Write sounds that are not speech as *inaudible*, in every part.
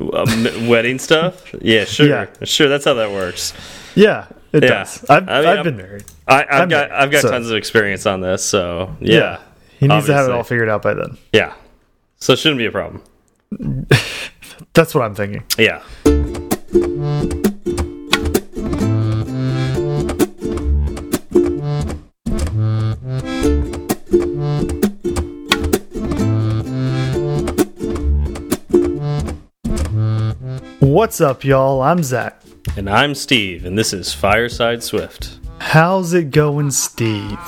Um, wedding stuff? Yeah, sure, Yeah. sure. That's how that works. Yeah, it Yeah. does. I've, I mean, I've been married. I, I've got married, I've got so- tons of experience on this, so yeah, He needs to have it all figured out by then. yeah. So it shouldn't be a problem. *laughs* That's what I'm thinking. Yeah. What's up, y'all? I'm Zach. And I'm Steve, and this is Fireside Swift. How's it going, Steve?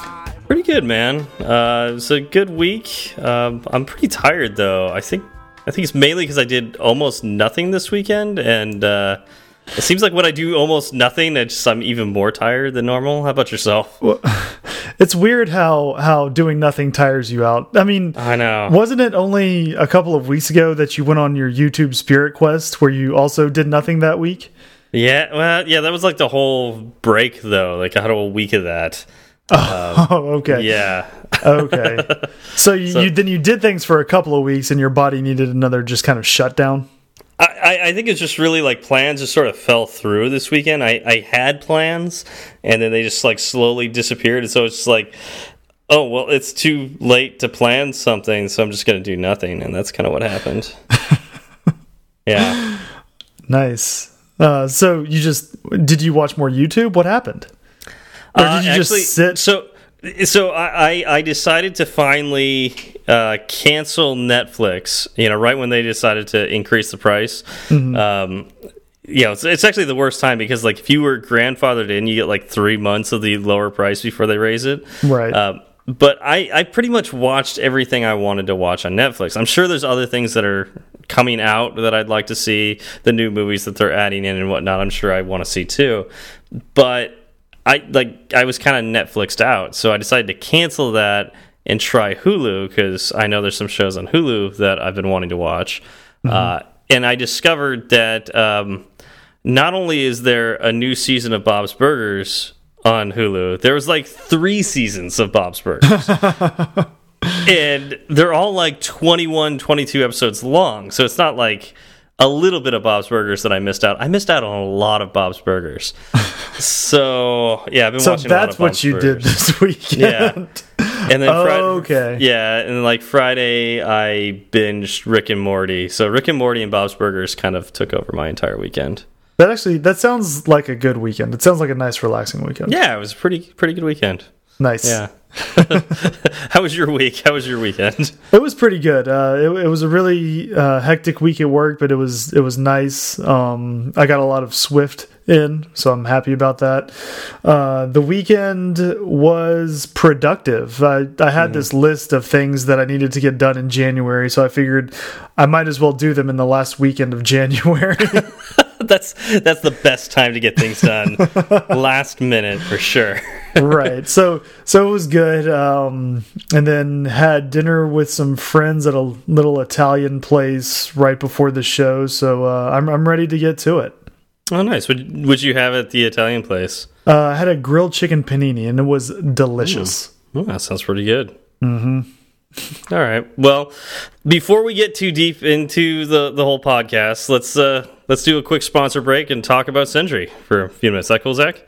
Pretty good, man. Uh, it was a good week. Um, I'm pretty tired though. I think I think it's mainly because I did almost nothing this weekend, and uh, it seems like when I do almost nothing, I just I'm even more tired than normal. How about yourself? *laughs* It's weird how how doing nothing tires you out. I mean, I know. wasn't it only a couple of weeks ago that you went on your YouTube Spirit Quest where you also did nothing that week? Yeah, well, yeah, that was like the whole break though. Like I had a whole week of that. Oh, um, *laughs* okay. Yeah, Okay. *laughs* So you, you then you did things for a couple of weeks and your body needed another just kind of shutdown. I, I I think it's just really like plans just sort of fell through this weekend. I, I had plans and then they just like slowly disappeared. And so it's just like, oh, well, it's too late to plan something. So I'm just going to do nothing. And that's kind of what happened. *laughs* yeah. Nice. Uh, so you just did you watch more YouTube? What happened? Or did Uh, you actually, just sit? So, so I, I I decided to finally uh, cancel Netflix. You know, right when they decided to increase the price. Mm-hmm. Um, you know, it's, it's actually the worst time because like if you were grandfathered in, you get like three months of the lower price before they raise it. Right. Um, but I, I pretty much watched everything I wanted to watch on Netflix. I'm sure there's other things that are coming out that I'd like to see, the new movies that they're adding in and whatnot. I'm sure I want to see too. But I like I was kind of Netflixed out, so I decided to cancel that and try Hulu because I know there's some shows on Hulu that I've been wanting to watch. Uh, and I discovered that um, not only is there a new season of Bob's Burgers on Hulu, there was like three seasons of Bob's Burgers. *laughs* and they're all like 21, 22 episodes long. So it's not like a little bit of Bob's Burgers that I missed out. I missed out on a lot of Bob's Burgers. *laughs* so yeah, I've been so watching a lot that's what you did this *laughs* weekend. Yeah. And then Friday, okay. yeah, and like Friday, I binged Rick and Morty. So Rick and Morty and Bob's Burgers kind of took over my entire weekend. That actually that sounds like a good weekend. It sounds like a nice relaxing weekend. Yeah, it was a pretty pretty good weekend. Nice. Yeah. *laughs* *laughs* How was your week? How was your weekend? It was pretty good. Uh, it, it was a really uh, hectic week at work, but it was it was nice. Um, I got a lot of Swift in, so I'm happy about that. Uh, the weekend was productive. I, I had this list of things that I needed to get done in January, so I figured I might as well do them in the last weekend of *laughs* January. *laughs* that's that's the best time to get things done. *laughs* Last minute for sure. right. So so it was good. Um, and then had dinner with some friends at a little Italian place right before the show. So uh, I'm I'm ready to get to it. Oh, nice. Would would you have at the Italian place? Uh, I had a grilled chicken panini and it was delicious. Oh, that sounds pretty good. Mm-hmm. All right. Well, before we get too deep into the the whole podcast, let's uh let's do a quick sponsor break and talk about Sentry for a few minutes. Is that cool, Zach?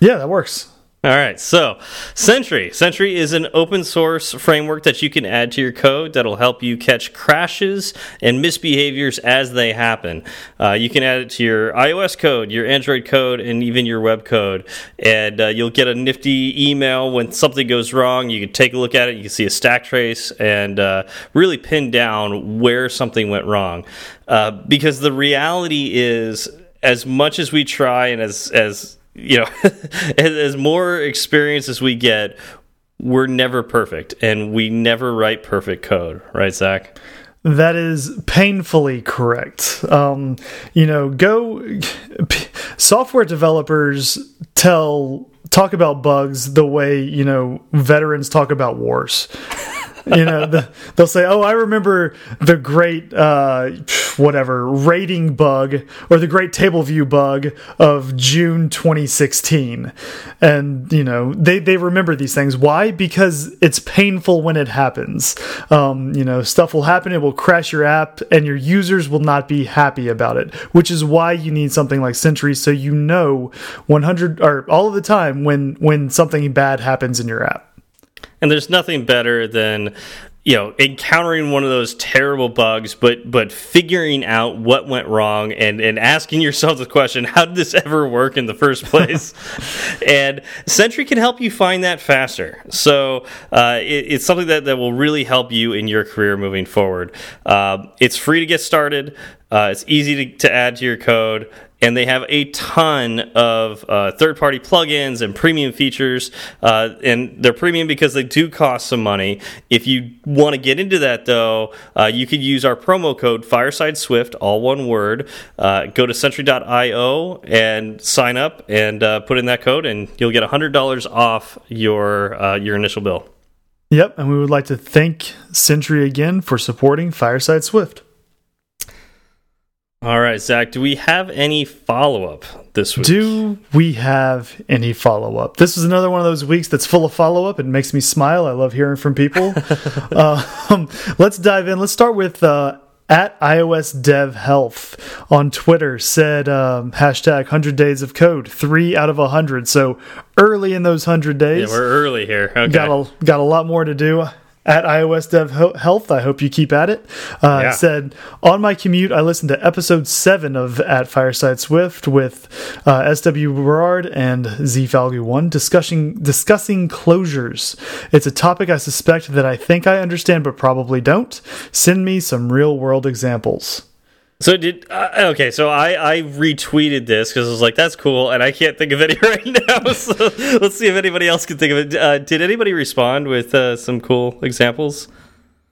Yeah, that works. All right, so Sentry. Sentry is an open source framework that you can add to your code that'll help you catch crashes and misbehaviors as they happen. Uh, you can add it to your iOS code, your Android code, and even your web code. And uh, you'll get a nifty email when something goes wrong. You can take a look at it, you can see a stack trace, and uh, really pin down where something went wrong. Uh, because the reality is, as much as we try and as, as you know, *laughs* as, more experience as we get, we're never perfect and we never write perfect code, right, Zach? That is painfully correct. Um, you know, go *laughs* software developers tell talk about bugs the way you know veterans talk about wars. You know, the, they'll say, "Oh, I remember the great uh, whatever rating bug or the great table view bug of June 2016," and you know, they they remember these things. Why? Because it's painful when it happens. Um, you know, stuff will happen. It will crash your app, and your users will not be happy about it. Which is why you need something like Sentry, so you know 100 or all of the time when when something bad happens in your app. And there's nothing better than you know encountering one of those terrible bugs but but figuring out what went wrong and and asking yourself the question how did this ever work in the first *laughs* place? And sentry can help you find that faster. So uh, it, it's something that, that will really help you in your career moving forward. Uh, it's free to get started. Uh, it's easy to, to add to your code and they have a ton of uh, third-party plugins and premium features. Uh, and they're premium because they do cost some money. If you want to get into that, though, uh, you could use our promo code Fireside Swift, all one word. Uh, go to Sentry.io and sign up and uh, put in that code, and you'll get hundred dollars off your uh, your initial bill. Yep, and we would like to thank Sentry again for supporting Fireside Swift. All right, Zach, do we have any follow up this week? Do we have any follow up? This is another one of those weeks that's full of follow up. It makes me smile. I love hearing from people. uh, *laughs* um, let's dive in. Let's start with uh, at iOS Dev Health on Twitter said um, hashtag 100 days of code, three out of 100. So early in those 100 days. Yeah, we're early here. Okay. Got a, got a lot more to do at iOS Dev Health. I hope you keep at it. Uh, yeah. Said on my commute, I listened to episode seven of At Fireside Swift with uh, SW Berard and Z Falgu One discussing discussing closures. It's a topic I suspect that I think I understand, but probably don't. Send me some real world examples. So did uh, okay? So I I retweeted this because I was like, "That's cool," and I can't think of any *laughs* right now. *laughs* So let's see if anybody else can think of it. Uh, did anybody respond with uh, some cool examples?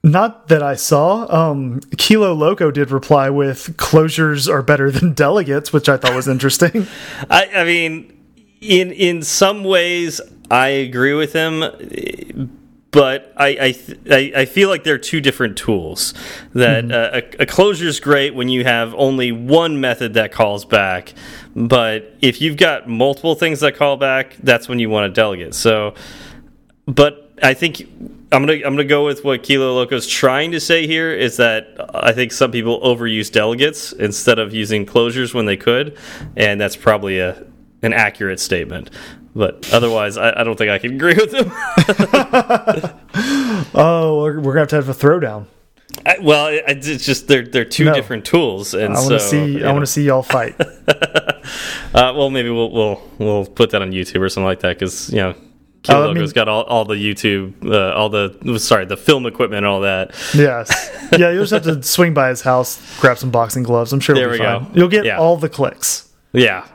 Not that I saw. Um, Kilo Loco did reply with "closures are better than *laughs* delegates," which I thought was interesting. I, I mean, in in some ways, I agree with him but I I, I feel like they're two different tools. That mm -hmm. uh, a, a, closure is great when you have only one method that calls back, but if you've got multiple things that call back, that's when you want a delegate. So, but I think I'm gonna I'm gonna go with what Kilo Loco's trying to say here is that I think some people overuse delegates instead of using closures when they could, and that's probably a an accurate statement. But otherwise, I, I don't think I can agree with him. *laughs* oh, we're, we're, gonna have to have a throwdown. I, well, it, it's just they're they're two no. different tools, and I want to so, see I want to see y'all fight. *laughs* uh, well, maybe we'll we'll we'll put that on YouTube or something like that because you know. Kill uh, Logo's I mean, got all, all the YouTube, uh, all the sorry, the film equipment and all that. Yes, *laughs* yeah. You'll just have to swing by his house, grab some boxing gloves. I'm sure. There we fine. go. You'll get yeah. all the clicks. Yeah,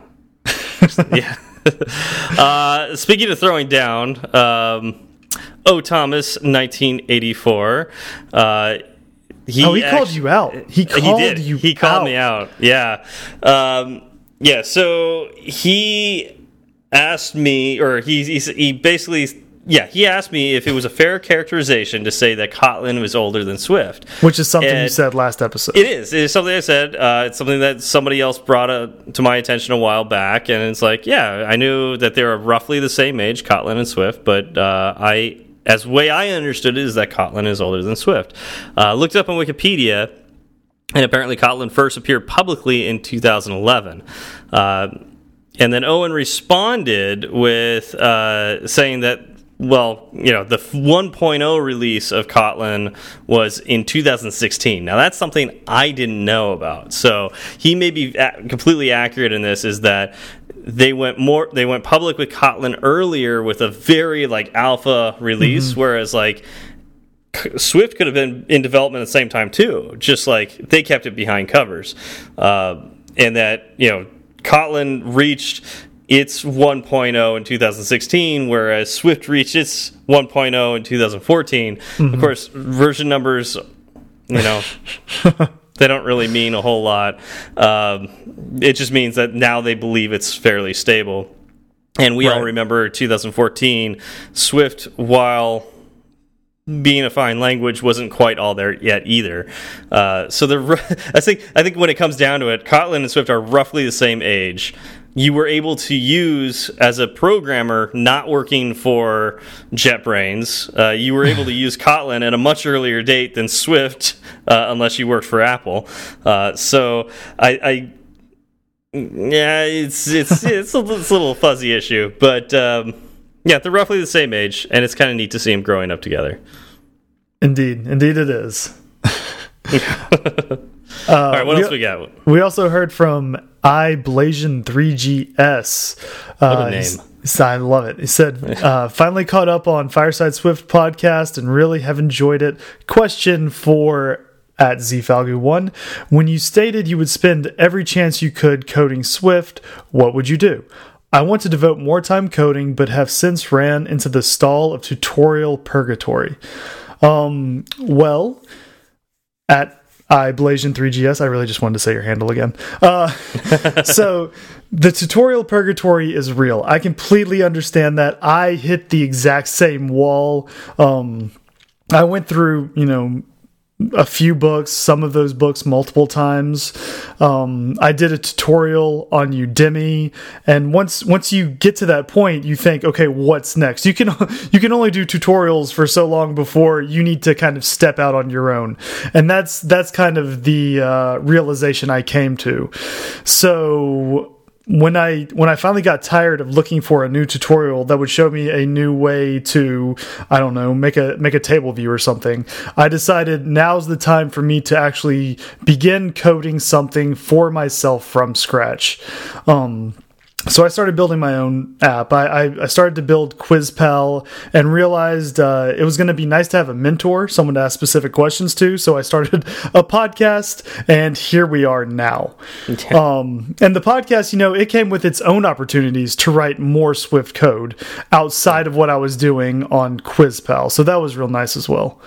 yeah. *laughs* uh, speaking of throwing down, um, O. Thomas, 1984. Uh, he oh, he called you out. He called he did. you. He called out. me out. Yeah, um, yeah. So he asked me, or he he, he basically yeah, he asked me if it was a fair characterization to say that Kotlin was older than Swift, which is something and you said last episode. It is. It is something I said. Uh, it's something that somebody else brought to my attention a while back, and it's like, yeah, I knew that they were roughly the same age, Kotlin and Swift, but uh, I, as way I understood it, is that Kotlin is older than Swift. Uh, looked up on Wikipedia, and apparently Kotlin first appeared publicly in 2011. Uh, and then Owen responded with uh, saying that well, you know, the 1.0 release of Kotlin was in 2016. Now, that's something I didn't know about. So he may be completely accurate in this. Is that they went more they went public with Kotlin earlier with a very like alpha release, mm -hmm. whereas like Swift could have been in development at the same time too. Just like they kept it behind covers, uh, and that you know Kotlin reached its 1.0 in 2016, whereas Swift reached its 1.0 in 2014. Mm -hmm. Of mm-hmm. course, version numbers, you know, *laughs* they don't really mean a whole lot. Um, it just means that now they believe it's fairly stable. And we right. all remember 2014, Swift, while being a fine language wasn't quite all there yet either. Uh, so the *laughs* I think I think when it comes down to it, Kotlin and Swift are roughly the same age. You were able to use as a programmer not working for JetBrains. Uh, you were able to *laughs* use Kotlin at a much earlier date than Swift, uh, unless you worked for Apple. Uh, so I, I yeah, it's it's *laughs* it's a, it's a little fuzzy issue, but. Um, yeah, they're roughly the same age, and it's kind of neat to see them growing up together. Indeed, indeed, it is. uh, *laughs* All right, what we, else we got? We also heard from iBlazion3GS. Uh, what a name. I love it. He said, *laughs* uh, finally caught up on Fireside Swift podcast and really have enjoyed it. Question for at zfalgu1 when you stated you would spend every chance you could coding swift what would you do I want to devote more time coding, but have since ran into the stall of tutorial purgatory. Um, well, at iBlazion3GS, I really just wanted to say your handle again. Uh, *laughs* so the tutorial purgatory is real. I completely understand that. I hit the exact same wall. Um, I went through, you know, a few books, some of those books multiple times. Um, I did a tutorial on Udemy, and once once you get to that point, you think, okay, what's next? You can *laughs* you can only do tutorials for so long before you need to kind of step out on your own, and that's that's kind of the uh, realization I came to. So when I when I finally got tired of looking for a new tutorial that would show me a new way to I don't know make a make a table view or something, I decided now's the time for me to actually begin coding something for myself from scratch. Um, so I started building my own app. I, I, I started to build QuizPal and realized uh, it was going to be nice to have a mentor, someone to ask specific questions to. So I started *laughs* a podcast, and here we are now. um, and the podcast, you know, it came with its own opportunities to write more Swift code outside of what I was doing on QuizPal. So that was real nice as well.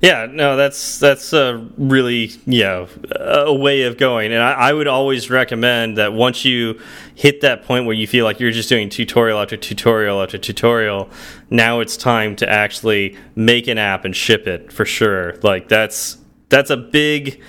Yeah, no, that's that's a really yeah a way of going, and I, I, would always recommend that once you hit that point where you feel like you're just doing tutorial after tutorial after tutorial, now it's time to actually make an app and ship it for sure. Like that's that's a big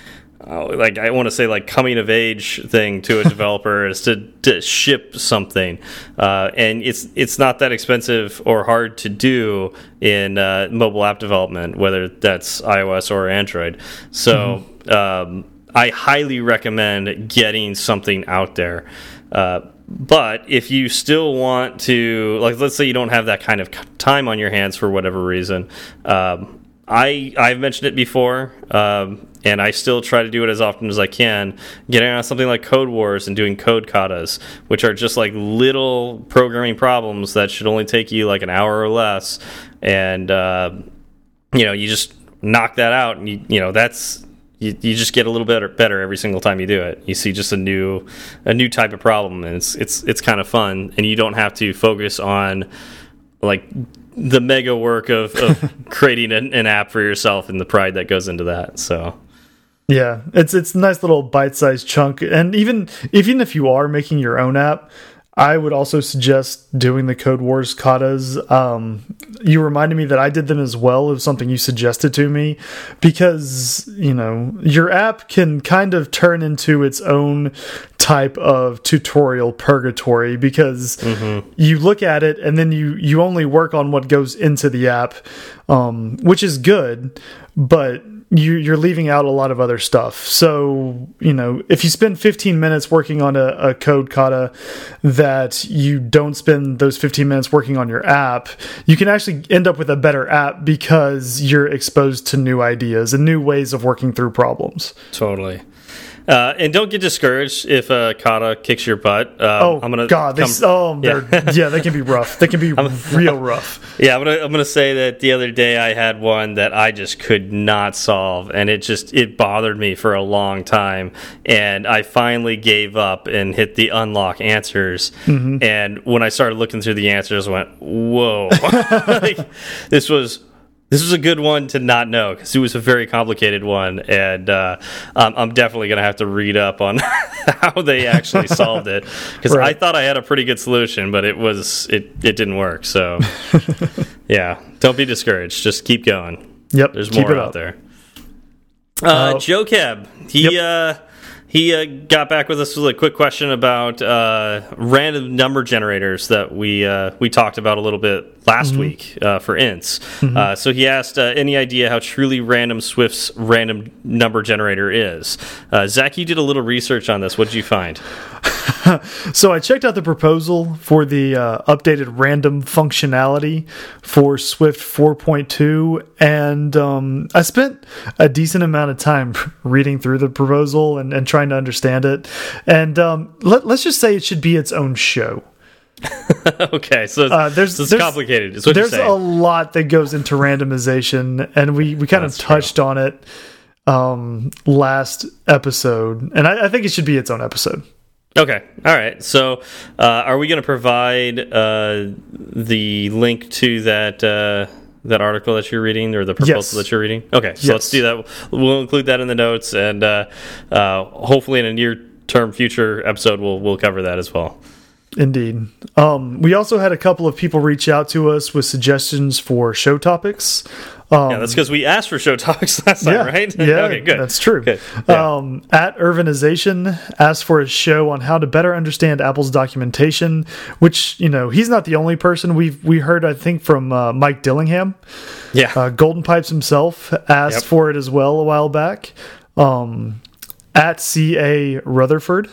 uh, like I want to say like coming of age thing to a *laughs* developer is to, to ship something, uh, and it's it's not that expensive or hard to do in uh, mobile app development, whether that's iOS or Android. So mm -hmm. um, I highly recommend getting something out there. Uh, but if you still want to, like, let's say you don't have that kind of time on your hands for whatever reason. Um, I I've mentioned it before. Um, and I still try to do it as often as I can. Getting on something like Codewars and doing code katas, which are just like little programming problems that should only take you like an hour or less, and uh, you know you just knock that out, and you you know that's you, you just get a little better better every single time you do it. You see just a new a new type of problem, and it's it's it's kind of fun, and you don't have to focus on like the mega work of, of *laughs* creating an, an, app for yourself and the pride that goes into that. So yeah, it's it's a nice little bite-sized chunk, and even even if you are making your own app, I would also suggest doing the Codewars katas. Um, you reminded me that I did them as well. Was something you suggested to me because you know your app can kind of turn into its own type of tutorial purgatory because mm -hmm. you look at it and then you you only work on what goes into the app, um, which is good, but you, you're leaving out a lot of other stuff. So, you know, if you spend 15 minutes working on a, a code kata that you don't spend those 15 minutes working on your app, you can actually end up with a better app because you're exposed to new ideas and new ways of working through problems. Totally. Uh, and don't get discouraged if a uh, kata kicks your butt. Uh, oh I'm gonna God! They, oh, yeah. yeah, they can be rough. They can be *laughs* real rough. *laughs* Yeah, I'm gonna I'm gonna say that the other day I had one that I just could not solve, and it just it bothered me for a long time, and I finally gave up and hit the unlock answers. Mm -hmm. And when I started looking through the answers, I went, "Whoa!" *laughs* like, this was this was a good one to not know because it was a very complicated one, and uh, um, I'm definitely going to have to read up on *laughs* how they actually solved it because right. I thought I had a pretty good solution, but it was it it didn't work. So *laughs* Yeah, don't be discouraged. Just keep going. Yep, There's more out there. Uh, Uh, Joe Keb, he uh, he uh, got back with us with a quick question about uh, random number generators that we uh, we talked about a little bit last Mm-hmm. week uh, for ints. Uh, so he asked, uh, any idea how truly random Swift's random number generator is? Uh, Zach, you did a little research on this. What did you find? *laughs* So I checked out the proposal for the uh, updated random functionality for Swift 4.2, and um, I spent a decent amount of time *laughs* reading through the proposal and, and trying to understand it. And um, let, let's just say it should be its own show. *laughs* okay, so it's, Uh, there's- so it's there's- complicated. There's a lot that goes into randomization, and we, we kind That's of touched on it um, last episode, and I, I think it should be its own episode. Okay. All right. So, uh, are we going to provide uh, the link to that uh, that article that you're reading or the proposal Yes. that you're reading? Okay. So Yes. let's do that. We'll include that in the notes, and uh, uh, hopefully, in a near term future episode, we'll we'll cover that as well. Indeed. Um, we also had a couple of people reach out to us with suggestions for show topics. Um, Yeah, that's because we asked for show talks *laughs* last time, yeah, right? *laughs* Yeah, okay. Good. That's true. Good. Yeah. Um, at Urbanization asked for a show on how to better understand Apple's documentation, which you know he's not the only person we've we heard. I think from uh, Mike Dillingham. yeah. Uh, Golden Pipes himself asked Yep. for it as well a while back. Um, at C.A. Rutherford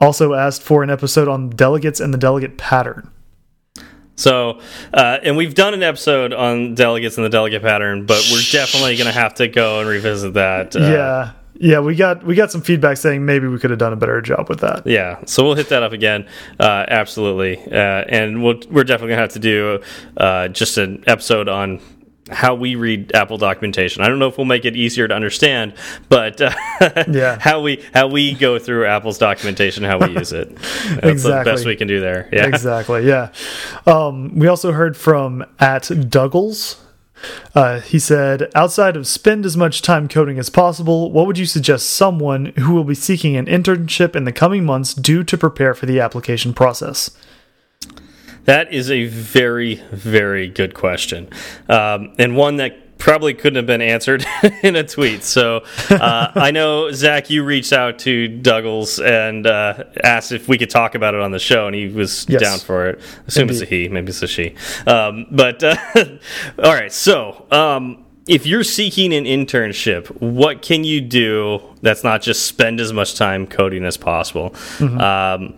also asked for an episode on delegates and the delegate pattern. So, uh, and we've done an episode on delegates and the delegate pattern, but we're definitely going to have to go and revisit that. Uh, yeah. Yeah, we got we got some feedback saying maybe we could have done a better job with that. Yeah, so we'll hit that up again, uh, absolutely, uh, and we'll, we're definitely gonna have to do uh, just an episode on how we read Apple documentation. I don't know if we'll make it easier to understand, but uh, *laughs* Yeah. how we how we go through Apple's documentation, how we use it. *laughs* That's the best we can do there. Yeah, Exactly. Yeah. Um, we also heard from at Douglas. Uh, he said, outside of spend as much time coding as possible, what would you suggest someone who will be seeking an internship in the coming months do to prepare for the application process? That is a very, very good question, um, and one that probably couldn't have been answered *laughs* in a tweet. So uh, I know Zach, you reached out to Douglas and uh, asked if we could talk about it on the show, and he was Yes. down for it. Assume it's a he, maybe it's a she. Um, but uh, *laughs* all right, so. Um, if you're seeking an internship, what can you do that's not just spend as much time coding as possible? Um,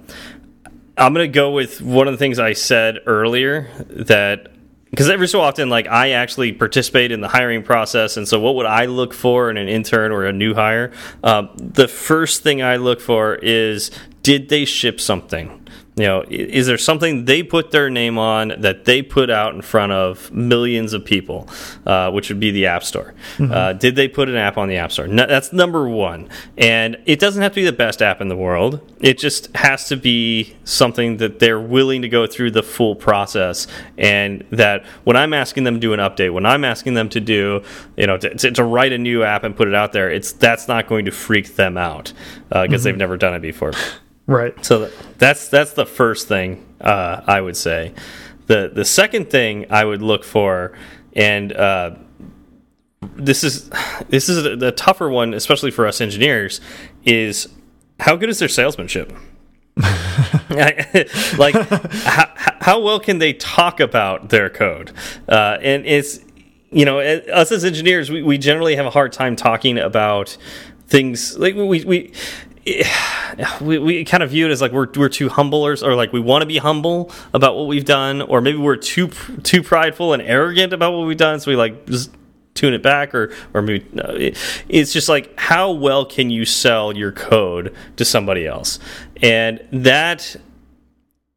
I'm gonna go with one of the things I said earlier that because every so often, like I actually participate in the hiring process, and so what would I look for in an intern or a new hire? Um, the first thing I look for is did they ship something? You know, is there something they put their name on that they put out in front of millions of people, uh, which would be the App Store? Uh, did they put an app on the App Store? No, that's number one. And it doesn't have to be the best app in the world. It just has to be something that they're willing to go through the full process, and that when I'm asking them to do an update, when I'm asking them to do, you know, to, to, to write a new app and put it out there, it's that's not going to freak them out because they've never done it before. Right. So that's that's the first thing uh, I would say. the The second thing I would look for, and uh, this is this is a, a tougher one, especially for us engineers, is how good is their salesmanship? *laughs* *laughs* like how, how well can they talk about their code? Uh, and it's you know us as engineers, we, we generally have a hard time talking about things like we we we, we kind of view it as like we're we're too humble or, or like we want to be humble about what we've done or maybe we're too too prideful and arrogant about what we've done so we like just tune it back or or maybe no, it, it's just like how well can you sell your code to somebody else? And that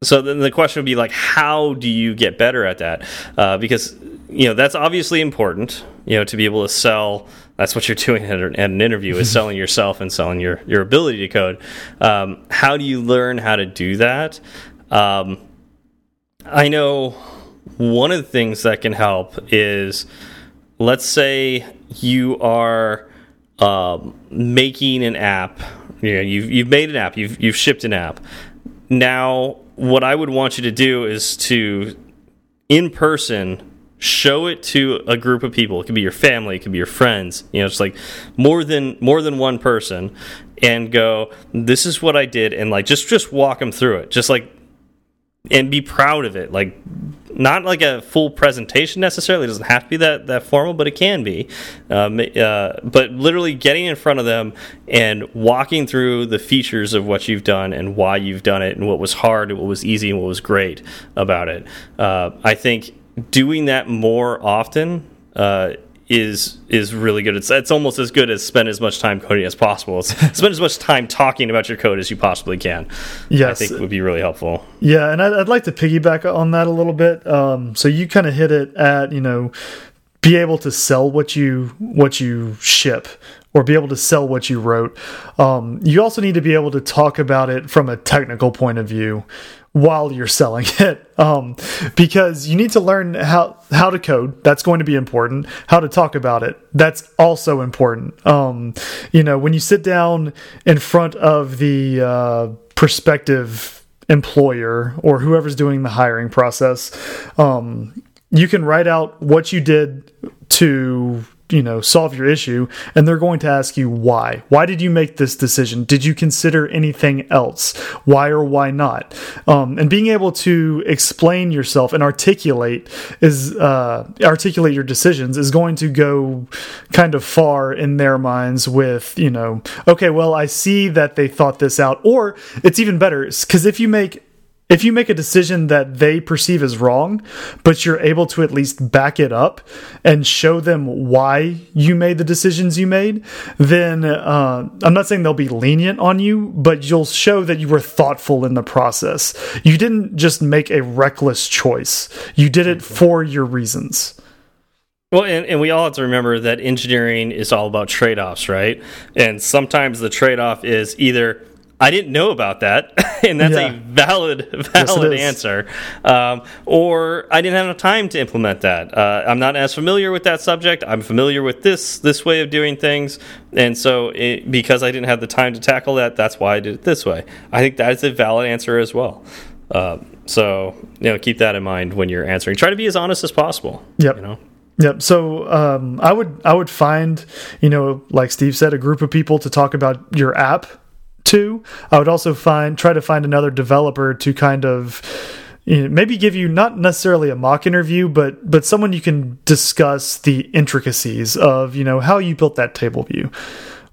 so then the question would be like how do you get better at that? Uh, because you know that's obviously important you know to be able to sell that's what you're doing at an, interview is selling yourself and selling your your ability to code. Um, how do you learn how to do that? Um, i know one of the things that can help is let's say you are um, making an app. You know, you've, you've made an app. You've, you've shipped an app. Now what i would want you to do is to in person show it to a group of people. It could be your family it could be your friends you know it's like more than more than one person and go this is what i did and like just just walk them through it. Just like and be proud of it. Like not like a full presentation necessarily it doesn't have to be that that formal but it can be. Um, uh, but literally getting in front of them and walking through the features of what you've done and why you've done it and what was hard and what was easy and what was great about it. Uh, i think doing that more often uh, is is really good. It's it's almost as good as spend as much time coding as possible. It's *laughs* spend as much time talking about your code as you possibly can. Yes, I think would be really helpful. Yeah, and I'd, I'd like to piggyback on that a little bit. Um, so you kind of hit it at you know be able to sell what you what you ship or be able to sell what you wrote. Um, you also need to be able to talk about it from a technical point of view while you're selling *laughs* it. Um, because you need to learn how how to code. That's going to be important. How to talk about it. That's also important. Um, you know when you sit down in front of the uh, prospective employer or whoever's doing the hiring process um, you can write out what you did to you know solve your issue and they're going to ask you why. Why did you make this decision? Did you consider anything else? Why or why not? Um, and being able to explain yourself and articulate is uh, articulate your decisions is going to go kind of far in their minds with you know okay well i see that they thought this out or it's even better because if you make if you make a decision that they perceive as wrong, but you're able to at least back it up and show them why you made the decisions you made, then uh, I'm not saying they'll be lenient on you, but you'll show that you were thoughtful in the process. You didn't just make a reckless choice, you did it for your reasons. Well, and, and we all have to remember that engineering is all about trade offs, right? And sometimes the trade off is either I didn't know about that, *laughs* and that's yeah. a valid valid yes, answer. Um, or I didn't have enough time to implement that. Uh, I'm not as familiar with that subject. I'm familiar with this this way of doing things, and so it, because I didn't have the time to tackle that, that's why I did it this way. I think that is a valid answer as well. Uh, so you know, keep that in mind when you're answering. Try to be as honest as possible. Yep. You know. Yep. So um, I would I would find you know like Steve said a group of people to talk about your app to. I would also find try to find another developer to kind of you know, maybe give you not necessarily a mock interview, but but someone you can discuss the intricacies of you know how you built that table view,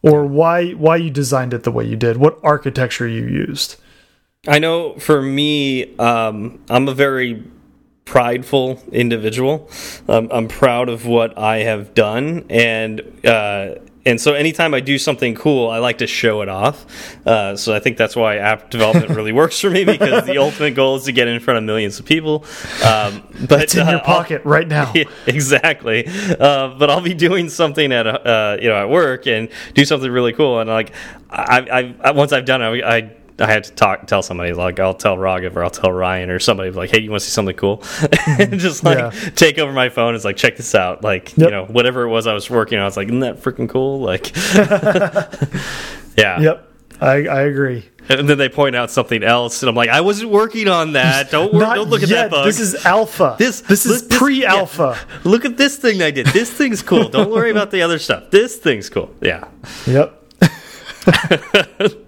or why why you designed it the way you did, what architecture you used. I know for me, um, I'm a very prideful individual. Um, I'm proud of what I have done, and uh, and so anytime I do something cool, I like to show it off. Uh, so I think that's why app development *laughs* really works for me because the ultimate goal is to get in front of millions of people. Um, *laughs* but it's in your uh, pocket I'll, right now. *laughs* Yeah, exactly. Uh, but I'll be doing something at uh, you know at work and do something really cool, and like I, I, I once I've done it, I, I I had to talk tell somebody like I'll tell Raghav or I'll tell Ryan or somebody like, hey, you want to see something cool? and *laughs* mm-hmm. just like yeah. take over my phone. It's like check this out. Like yep. you know whatever it was I was working on. I was like, isn't that freaking cool? Like, *laughs* yeah. Yep. I, I agree. And then they point out something else, and I'm like, I wasn't working on that. Don't work, don't look at that bug. This is alpha. This this is pre-alpha. Yeah. Look at this thing I did. This thing's cool. don't worry about the other stuff. This thing's cool. Yeah. Yep. *laughs*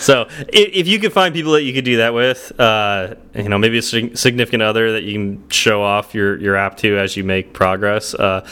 so if you could find people that you could do that with, uh, you know, maybe a significant other that you can show off your your app to as you make progress, uh,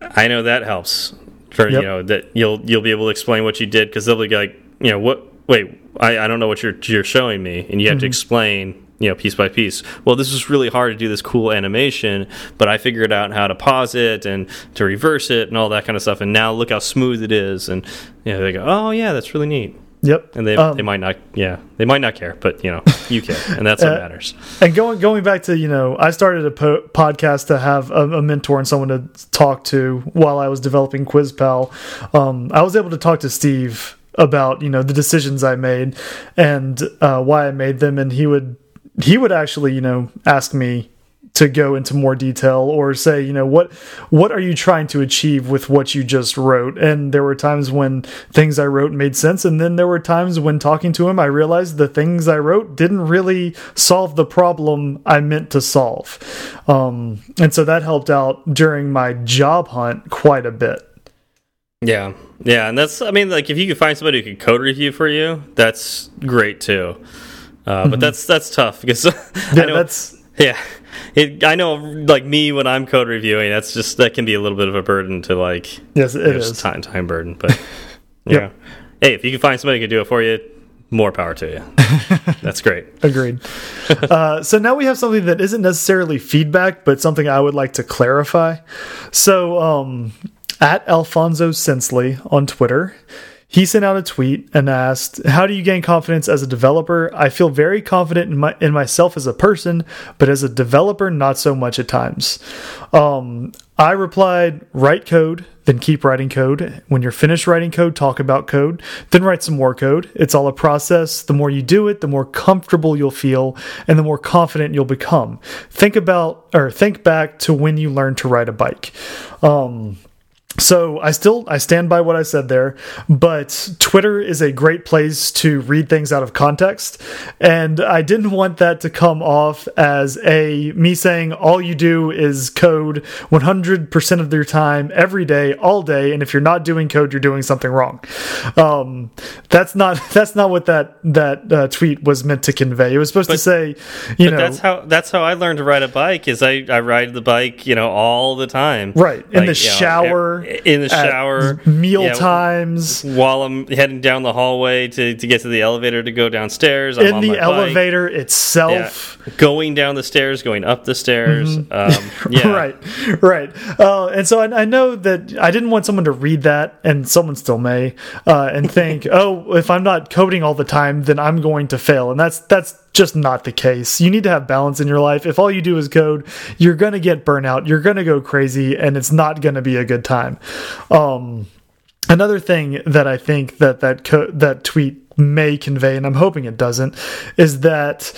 I know that helps. For yep. you know that you'll you'll be able to explain what you did because they'll be like, you know, what? Wait, I, I don't know what you're you're showing me, and you have mm -hmm. to mm-hmm. explain you know piece by piece well this is really hard to do this cool animation but i figured out how to pause it and to reverse it and all that kind of stuff and now look how smooth it is and you know they go oh yeah that's really neat Yep. And they um, they might not yeah, they might not care, but you know, you *laughs* care and that's what uh, matters. And going going back to, you know, I started a po podcast to have a, a, mentor and someone to talk to while I was developing QuizPal. Um, I was able to talk to Steve about, you know, the decisions I made and uh, why I made them and he would he would actually, you know, ask me to go into more detail or say you know what what are you trying to achieve with what you just wrote? And there were times when things i wrote made sense and then there were times when talking to him i realized the things i wrote didn't really solve the problem i meant to solve. Um, and so that helped out during my job hunt quite a bit. Yeah. Yeah. And that's i mean like if you could find somebody who could code review for you that's great too. Uh, but mm -hmm. that's that's tough because *laughs* yeah, that's yeah it, I know, like me when I'm code reviewing, that's just that can be a little bit of a burden to like. Yes, it is time time burden, but *laughs* yeah. Yep. Hey, if you can find somebody who can do it for you, more power to you. *laughs* That's great. Agreed. Uh, so now we have something that isn't necessarily feedback, but something I would like to clarify. So, um, at Alfonso Sensley on Twitter, he sent out a tweet and asked, "How do you gain confidence as a developer? I feel very confident in my in myself as a person, but as a developer, not so much at times." Um, I replied, "Write code, then keep writing code. When you're finished writing code, talk about code, then write some more code. It's all a process. The more you do it, the more comfortable you'll feel, and the more confident you'll become. Think about or think back to when you learned to ride a bike." Um, so I still I stand by what I said there, but Twitter is a great place to read things out of context, and I didn't want that to come off as a me saying all you do is code 100% of your time every day all day and if you're not doing code you're doing something wrong. Um, that's not *laughs* that's not what that that uh, tweet was meant to convey. It was supposed but, to say, you know, that's how that's how I learned to ride a bike is I I ride the bike, you know, all the time. Right. In the shower know, in the shower, meal yeah, times, while I'm heading down the hallway to, to get to the elevator to go downstairs. I'm in the elevator bike. itself, yeah. going down the stairs, going up the stairs. Mm -hmm. um, *laughs* yeah, right, right. Uh, and so I, I, know that I didn't want someone to read that, and someone still may, uh, and think, *laughs* oh, if I'm not coding all the time, then I'm going to fail, and that's that's just not the case. You need to have balance in your life. If all you do is code, you're going to get burnout. You're going to go crazy and it's not going to be a good time. Um, another thing that I think that that that tweet may convey and I'm hoping it doesn't is that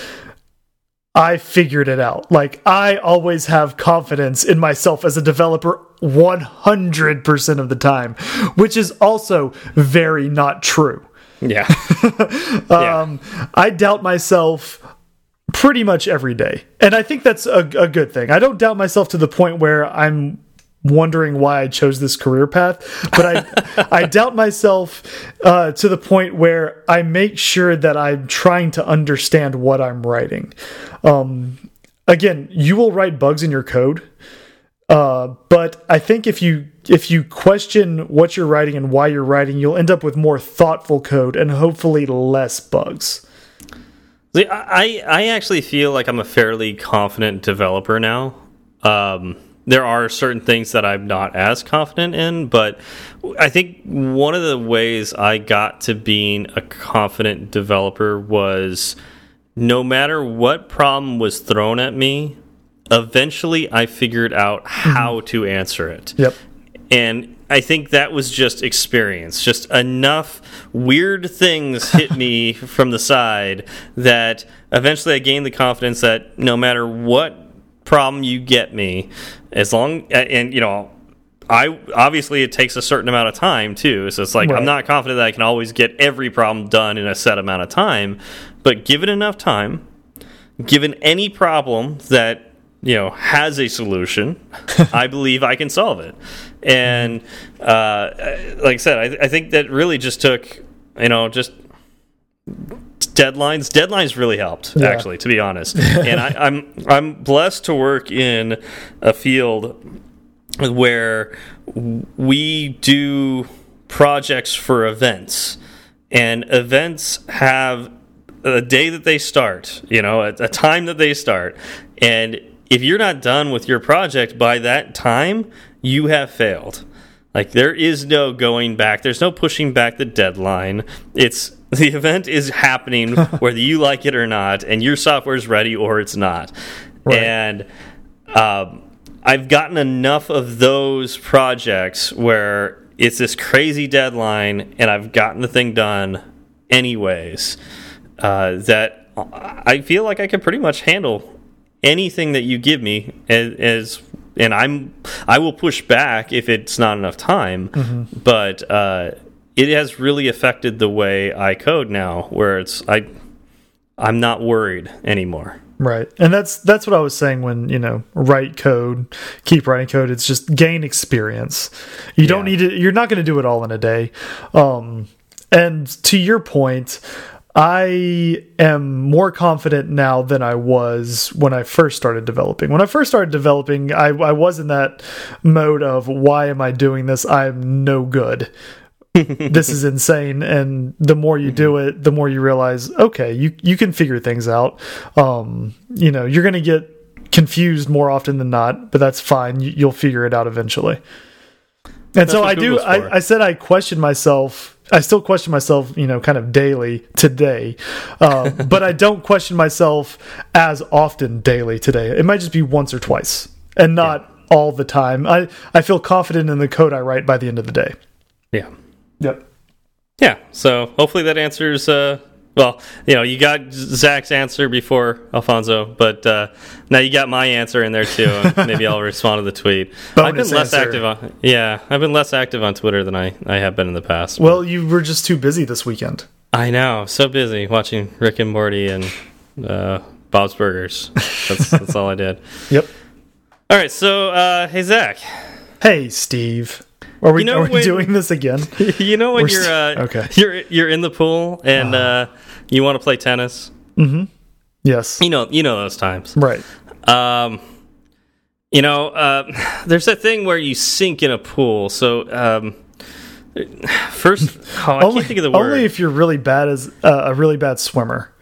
I figured it out. Like I always have confidence in myself as a developer 100% of the time, which is also very not true. *laughs* Yeah. um, yeah. I doubt myself pretty much every day. And I think that's a, a good thing. I don't doubt myself to the point where I'm wondering why I chose this career path, but I *laughs* I doubt myself uh, to the point where I make sure that I'm trying to understand what I'm writing. Um, again, you will write bugs in your code, uh, but I think if you if you question what you're writing and why you're writing, you'll end up with more thoughtful code and hopefully less bugs. See, I I actually feel like I'm a fairly confident developer now. Um, there are certain things that I'm not as confident in, but I think one of the ways I got to being a confident developer was no matter what problem was thrown at me, eventually I figured out how mm -hmm. to answer it. Yep. And I think that was just experience. Just enough weird things hit me *laughs* from the side that eventually I gained the confidence that no matter what problem you get me, as long and you know, I obviously it takes a certain amount of time too. So it's like right. I'm not confident that I can always get every problem done in a set amount of time, but given enough time, given any problem that you know has a solution, *laughs* I believe I can solve it. And uh, like I said, I, I think that really just took you know just deadlines deadlines really helped yeah. actually to be honest. *laughs* And I, I'm I'm blessed to work in a field where we do projects for events. And events have a day that they start you know a, a time that they start. And if you're not done with your project by that time, you have failed. Like there is no going back. There's no pushing back the deadline. It's *laughs* the event is happening *laughs* whether you like it or not, and your software is ready or it's not. Right. And um, I've gotten enough of those projects where it's this crazy deadline, and I've gotten the thing done anyways. Uh, that I feel like I can pretty much handle anything that you give me as, as and I'm I will push back if it's not enough time, mm -hmm. but uh, it has really affected the way I code now, where it's I I'm not worried anymore. Right. And that's that's what I was saying when, you know, write code, keep writing code. It's just gain experience. You yeah. don't need to you're not going to do it all in a day. Um and to your point, I am more confident now than I was when I first started developing. When I first started developing, I, I was in that mode of why am I doing this? I'm no good. *laughs* this is insane and the more you do mm-hmm. it the more you realize okay you you can figure things out um you know you're going to get confused more often than not but that's fine you, will figure it out eventually and that's so i do I, I said i questioned myself I still question myself, you know, kind of daily today, uh, *laughs* but I don't question myself as often daily today. It might just be once or twice, and not yeah. all the time. I I feel confident in the code I write by the end of the day. Yeah. Yep. Yeah. So hopefully that answers. Uh, well, you know, you got Zach's answer before Alfonso, but uh, now you got my answer in there too. *laughs* maybe I'll respond to the tweet. I've been less answer. active on. Yeah, I've been less active on Twitter than I I have been in the past. Well, you were just too busy this weekend. I know, so busy watching Rick and Morty and uh, Bob's Burgers. That's that's all I did. *laughs* Yep. All right, so uh, hey Zach. Hey Steve. Are we, you know, are we when, doing this again? *laughs* You know when We're you're uh, okay. You're you're in the pool and uh, uh you want to play tennis. Mm-hmm. Yes. You know you know those times, right? Um, you know, uh, *sighs* there's that thing where you sink in a pool. So um, first, *sighs* oh, I only, can't think of the word. Only if you're really bad as uh, a really bad swimmer.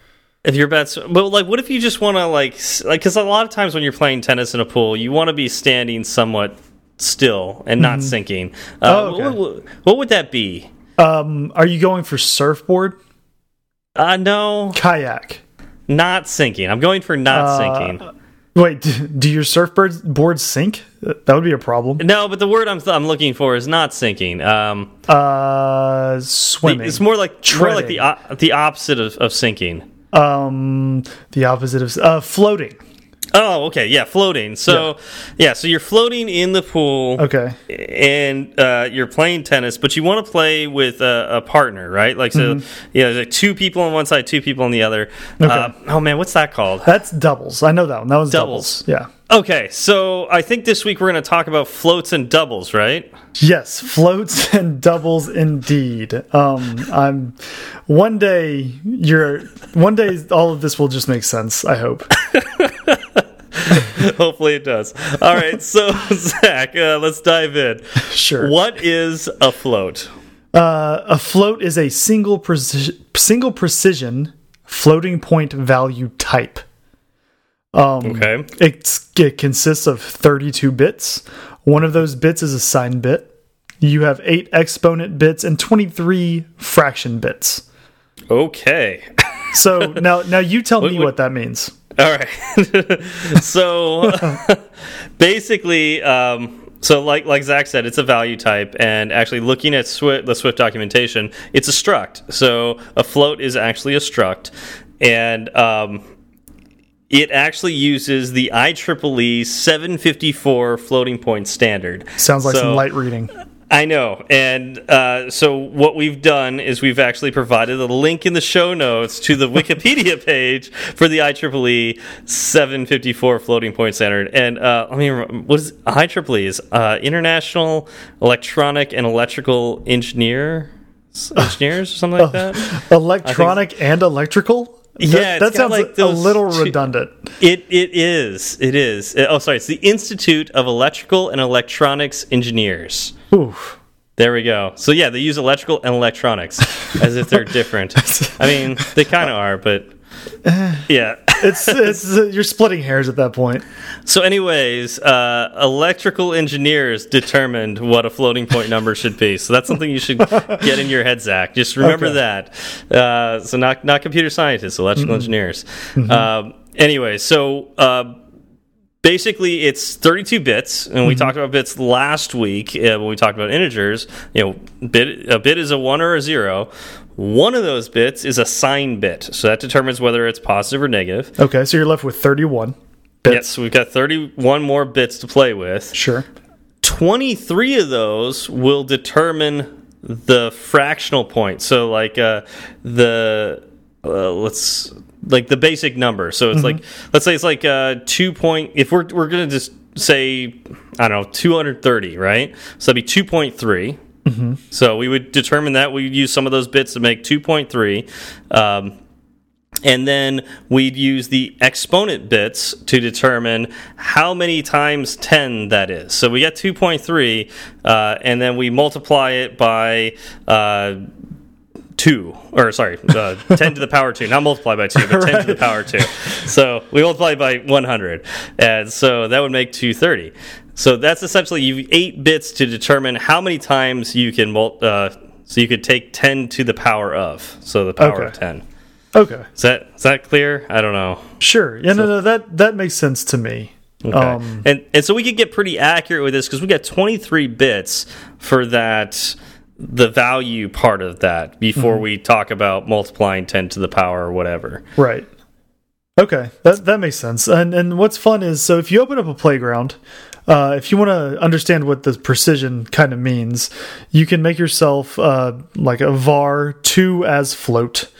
If you're bad, but like, what if you just want to like, like, because a lot of times when you're playing tennis in a pool, you want to be standing somewhat still and not mm -hmm. sinking. Uh, oh, okay. what, what, would that be? Um, are you going for surfboard? Uh, no. Kayak. Not sinking. I'm going for not uh, sinking. Wait, do your surfboards boards sink? That would be a problem. No, but the word I'm I'm looking for is not sinking. Um, uh, swimming. The, it's more like Treading. more like the the opposite of, of sinking. Um, the opposite of uh, floating. Oh, okay, yeah, floating. So, yeah. yeah. so you're floating in the pool. Okay, and uh, you're playing tennis, but you want to play with a, a, partner, right? Like, so, mm -hmm. yeah, there's like two people on one side, two people on the other. Okay. Uh, oh man, what's that called? That's doubles. I know that one. That was doubles. doubles. Yeah. Okay, so I think this week we're going to talk about floats and doubles, right? Yes, floats *laughs* and doubles indeed. Um, I'm one day you're one day all of this will just make sense. I hope. *laughs* *laughs* Hopefully it does. All right, *laughs* so Zach, uh, let's dive in. Sure. What is a float? Uh, a float is a single precision, single precision floating point value type. Um, okay. it consists of 32 bits. One of those bits is a sign bit. You have eight exponent bits and 23 fraction bits. Okay. so *laughs* now, now you tell me what that means. All right. *laughs* so *laughs* basically, um, so like like Zach said, it's a value type, and actually looking at Swift, the Swift documentation, it's a struct. So a float is actually a struct, and um, it actually uses the IEEE 754 floating point standard. Sounds like so, some light reading. I know. And uh, so what we've done is we've actually provided a link in the show notes to the *laughs* Wikipedia page for the IEEE 754 floating point standard. And uh, I mean, what is IEEE? Is uh, International Electronic and Electrical Engineer *laughs* engineers or something like that? *laughs* Electronic and electrical? Yeah, that, sounds like a little redundant. It it is. It is. Oh, sorry. It's the Institute of Electrical and Electronics Engineers. Oof. There we go. So yeah, they use electrical and electronics *laughs* as if they're different. I mean, they kind of are, but *sighs* yeah, it's it's you're splitting hairs at that point. So, anyways, uh, electrical engineers determined what a floating point number should be. So that's something you should *laughs* get in your head, Zach. Just remember okay. that. Uh, so not not computer scientists, electrical mm -hmm. engineers. Mm -hmm. um, anyway, so. Basically it's 32 bits and we mm -hmm. talked about bits last week uh, when we talked about integers you know bit a bit is a 1 or a 0 one of those bits is a sign bit so that determines whether it's positive or negative okay so you're left with 31 bits. Yes, we've got 31 more bits to play with. Sure. 23 of those will determine the fractional point. So, like uh, the uh, let's like the basic number. So it's like let's say it's like uh, two point. If we're we're gonna just say I don't know 230, right? So that'd be 2.3. So we would determine that we would use some of those bits to make 2.3. Um, and then we'd use the exponent bits to determine how many times 10 that is. So we get 2.3, uh, and then we multiply it by uh, 2, or sorry, uh, *laughs* 10 to the power 2, not multiply by 2, but 10 to the power 2. So we multiply by 100, and so that would make 230. So that's essentially you eight bits to determine how many times you can uh, so you could take 10 to the power of, so the power of 10. Okay. Is that is that clear? I don't know. Sure. Yeah, no, no, that that makes sense to me. Okay. Um, and and so we could get pretty accurate with this because we got 23 bits for that the value part of that before Mm-hmm. we talk about multiplying 10 to the power or whatever. Right. Okay, that that makes sense. And and what's fun is so if you open up a playground, uh, if you want to understand what the precision kind of means, you can make yourself uh, like a var two as float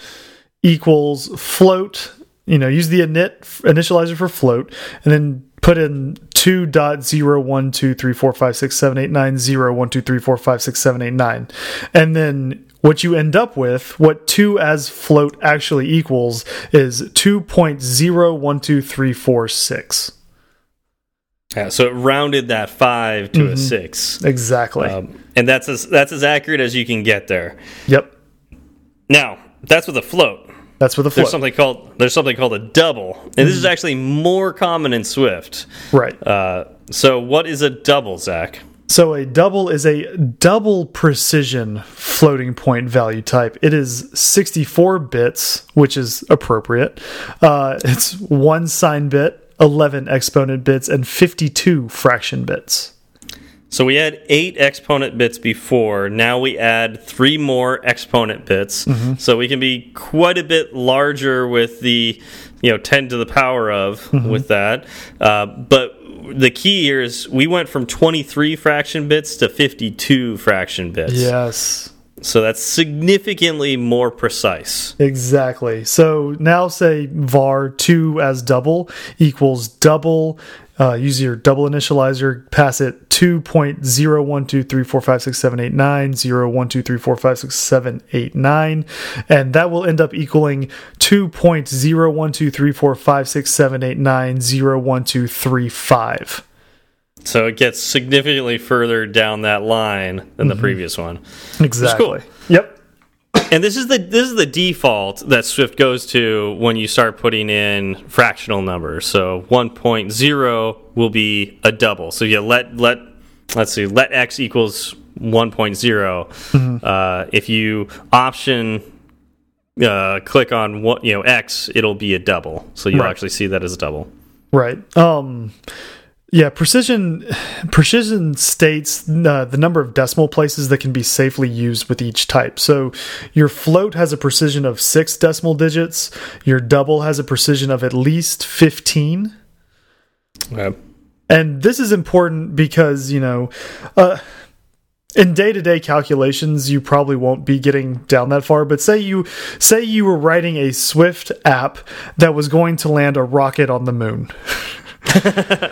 equals float. You know, use the init initializer for float, and then put in two dot zero one two three four five six seven eight nine zero one two three four five six seven eight nine, and then what you end up with, what two as float actually equals, is two point zero one two three four six. Yeah, so it rounded that 5 to Mm-hmm. a 6. Exactly. Um, and that's as that's as accurate as you can get there. yep. Now, that's with a float. That's with a There's something called there's something called a double. And this is actually more common in Swift. right. Uh, so what is a double, Zach? So a double is a double precision floating point value type. It is 64 bits, which is appropriate. Uh, it's one sign bit, 11 exponent bits, and 52 fraction bits. So we had eight exponent bits before. Now we add three more exponent bits. So we can be quite a bit larger with the, you know, 10 to the power of with that. Uh, but the key here is we went from 23 fraction bits to 52 fraction bits. Yes. So that's significantly more precise. Exactly. So now say var 2 as double equals double. Uh, use your double initializer, pass it 2.01234567890, 01234567889, and that will end up equaling 2.01234567890, So it gets significantly further down that line than the previous one. Exactly. Yep. And this is the this is the default that Swift goes to when you start putting in fractional numbers. So 1.0 will be a double. So you let let let's see let x equals 1.0. Uh, if you option uh, click on what you know x, it'll be a double. So you'll Right. actually see that as a double. Right. Um yeah, precision precision states uh, the number of decimal places that can be safely used with each type. So your float has a precision of 6 decimal digits, your double has a precision of at least 15. Okay. And this is important because, you know, uh in day-to-day calculations you probably won't be getting down that far but say you say you were writing a swift app that was going to land a rocket on the moon *laughs* *laughs*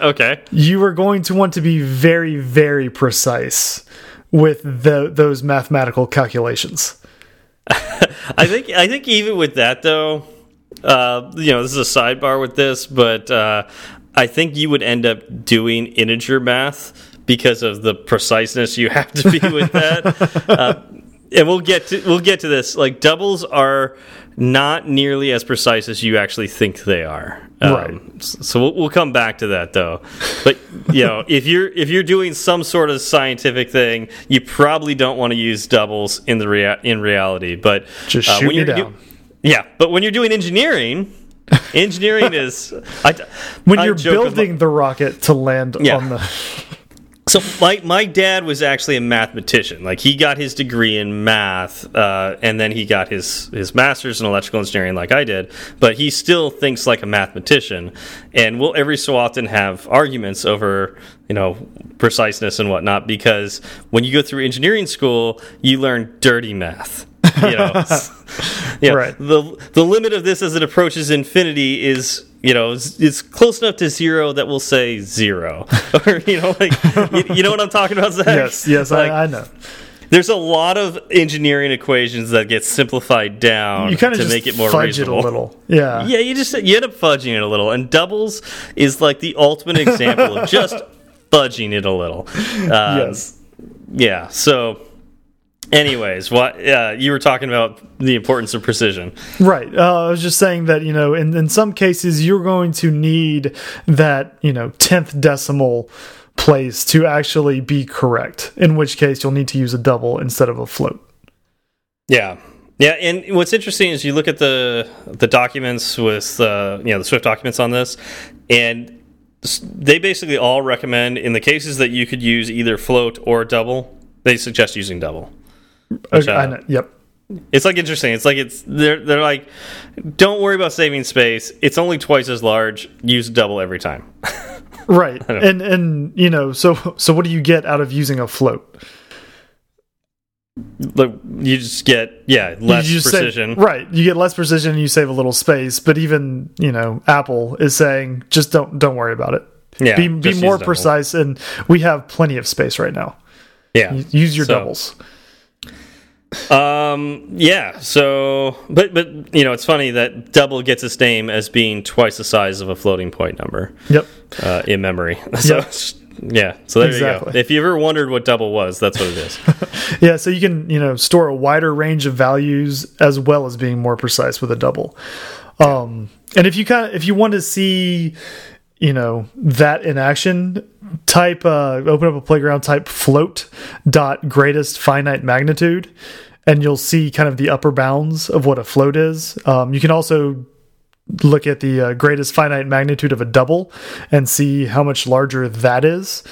okay. you are going to want to be very very precise with the, those mathematical calculations *laughs* I think I think even with that though, uh, you know, this is a sidebar with this, but uh, I think you would end up doing integer math because of the preciseness you have to be with that. *laughs* uh, and we'll get to we'll get to this. Like doubles are not nearly as precise as you actually think they are. Um, Right. So we'll, we'll come back to that though. But you know, if you're if you're doing some sort of scientific thing, you probably don't want to use doubles in the rea in reality. But Just uh, shoot when you're do- down. yeah, but when you're doing engineering, engineering is *laughs* I, when I you're about- building the rocket to land Yeah. on the So my my dad was actually a mathematician. Like he got his degree in math, uh, and then he got his his master's in electrical engineering, like I did. But he still thinks like a mathematician, and we'll every so often have arguments over you know preciseness and whatnot because when you go through engineering school, you learn dirty math. You know, *laughs* yeah. Right. The the limit of this as it approaches infinity is you know it's, it's close enough to zero that we'll say zero, *laughs* or you know like you, you know what I'm talking about, Zach? Yes, yes, Like, I, I know. there's a lot of engineering equations that get simplified down You kind to of just make it more fudge reasonable. it a little. Yeah. Yeah, you just you end up fudging it a little, and doubles is like the ultimate example of just *laughs* fudging it a little. Um, yes. Yeah. So, anyways, what uh, you were talking about the importance of precision. Right. Uh, I was just saying that, you know, in, in some cases, you're going to need that, you know, 10th decimal place to actually be correct, in which case you'll need to use a double instead of a float. Yeah. Yeah, and what's interesting is you look at the the documents with uh, you know the Swift documents on this, and they basically all recommend in the cases that you could use either float or double, they suggest using double. Okay, I uh, know. Yep. It's like interesting. It's like it's they're they're like, don't worry about saving space. It's only twice as large. Use double every time. *laughs* *laughs* Right. And, and, you know, so, so what do you get out of using a float? Like you just get yeah less precision. Save, right. You get less precision and you save a little space, but even, you know, Apple is saying just don't, don't worry about it. Yeah, Be, be more precise. And we have plenty of space right now. Yeah, Use your So- doubles. Um. Yeah. So, but but you know, it's funny that double gets its name as being twice the size of a floating point number Yep. uh, in memory. *laughs* So, Yep. yeah. So there you Exactly. go. If you ever wondered what double was, that's what it is. *laughs* Yeah, so you can you know store a wider range of values as well as being more precise with a double. Um, and if you kind of if you want to see you know that in action, type uh, open up a playground type float dot greatest finite magnitude, and you'll see kind of the upper bounds of what a float is. Um, you can also look at the uh, greatest finite magnitude of a double and see how much larger that is.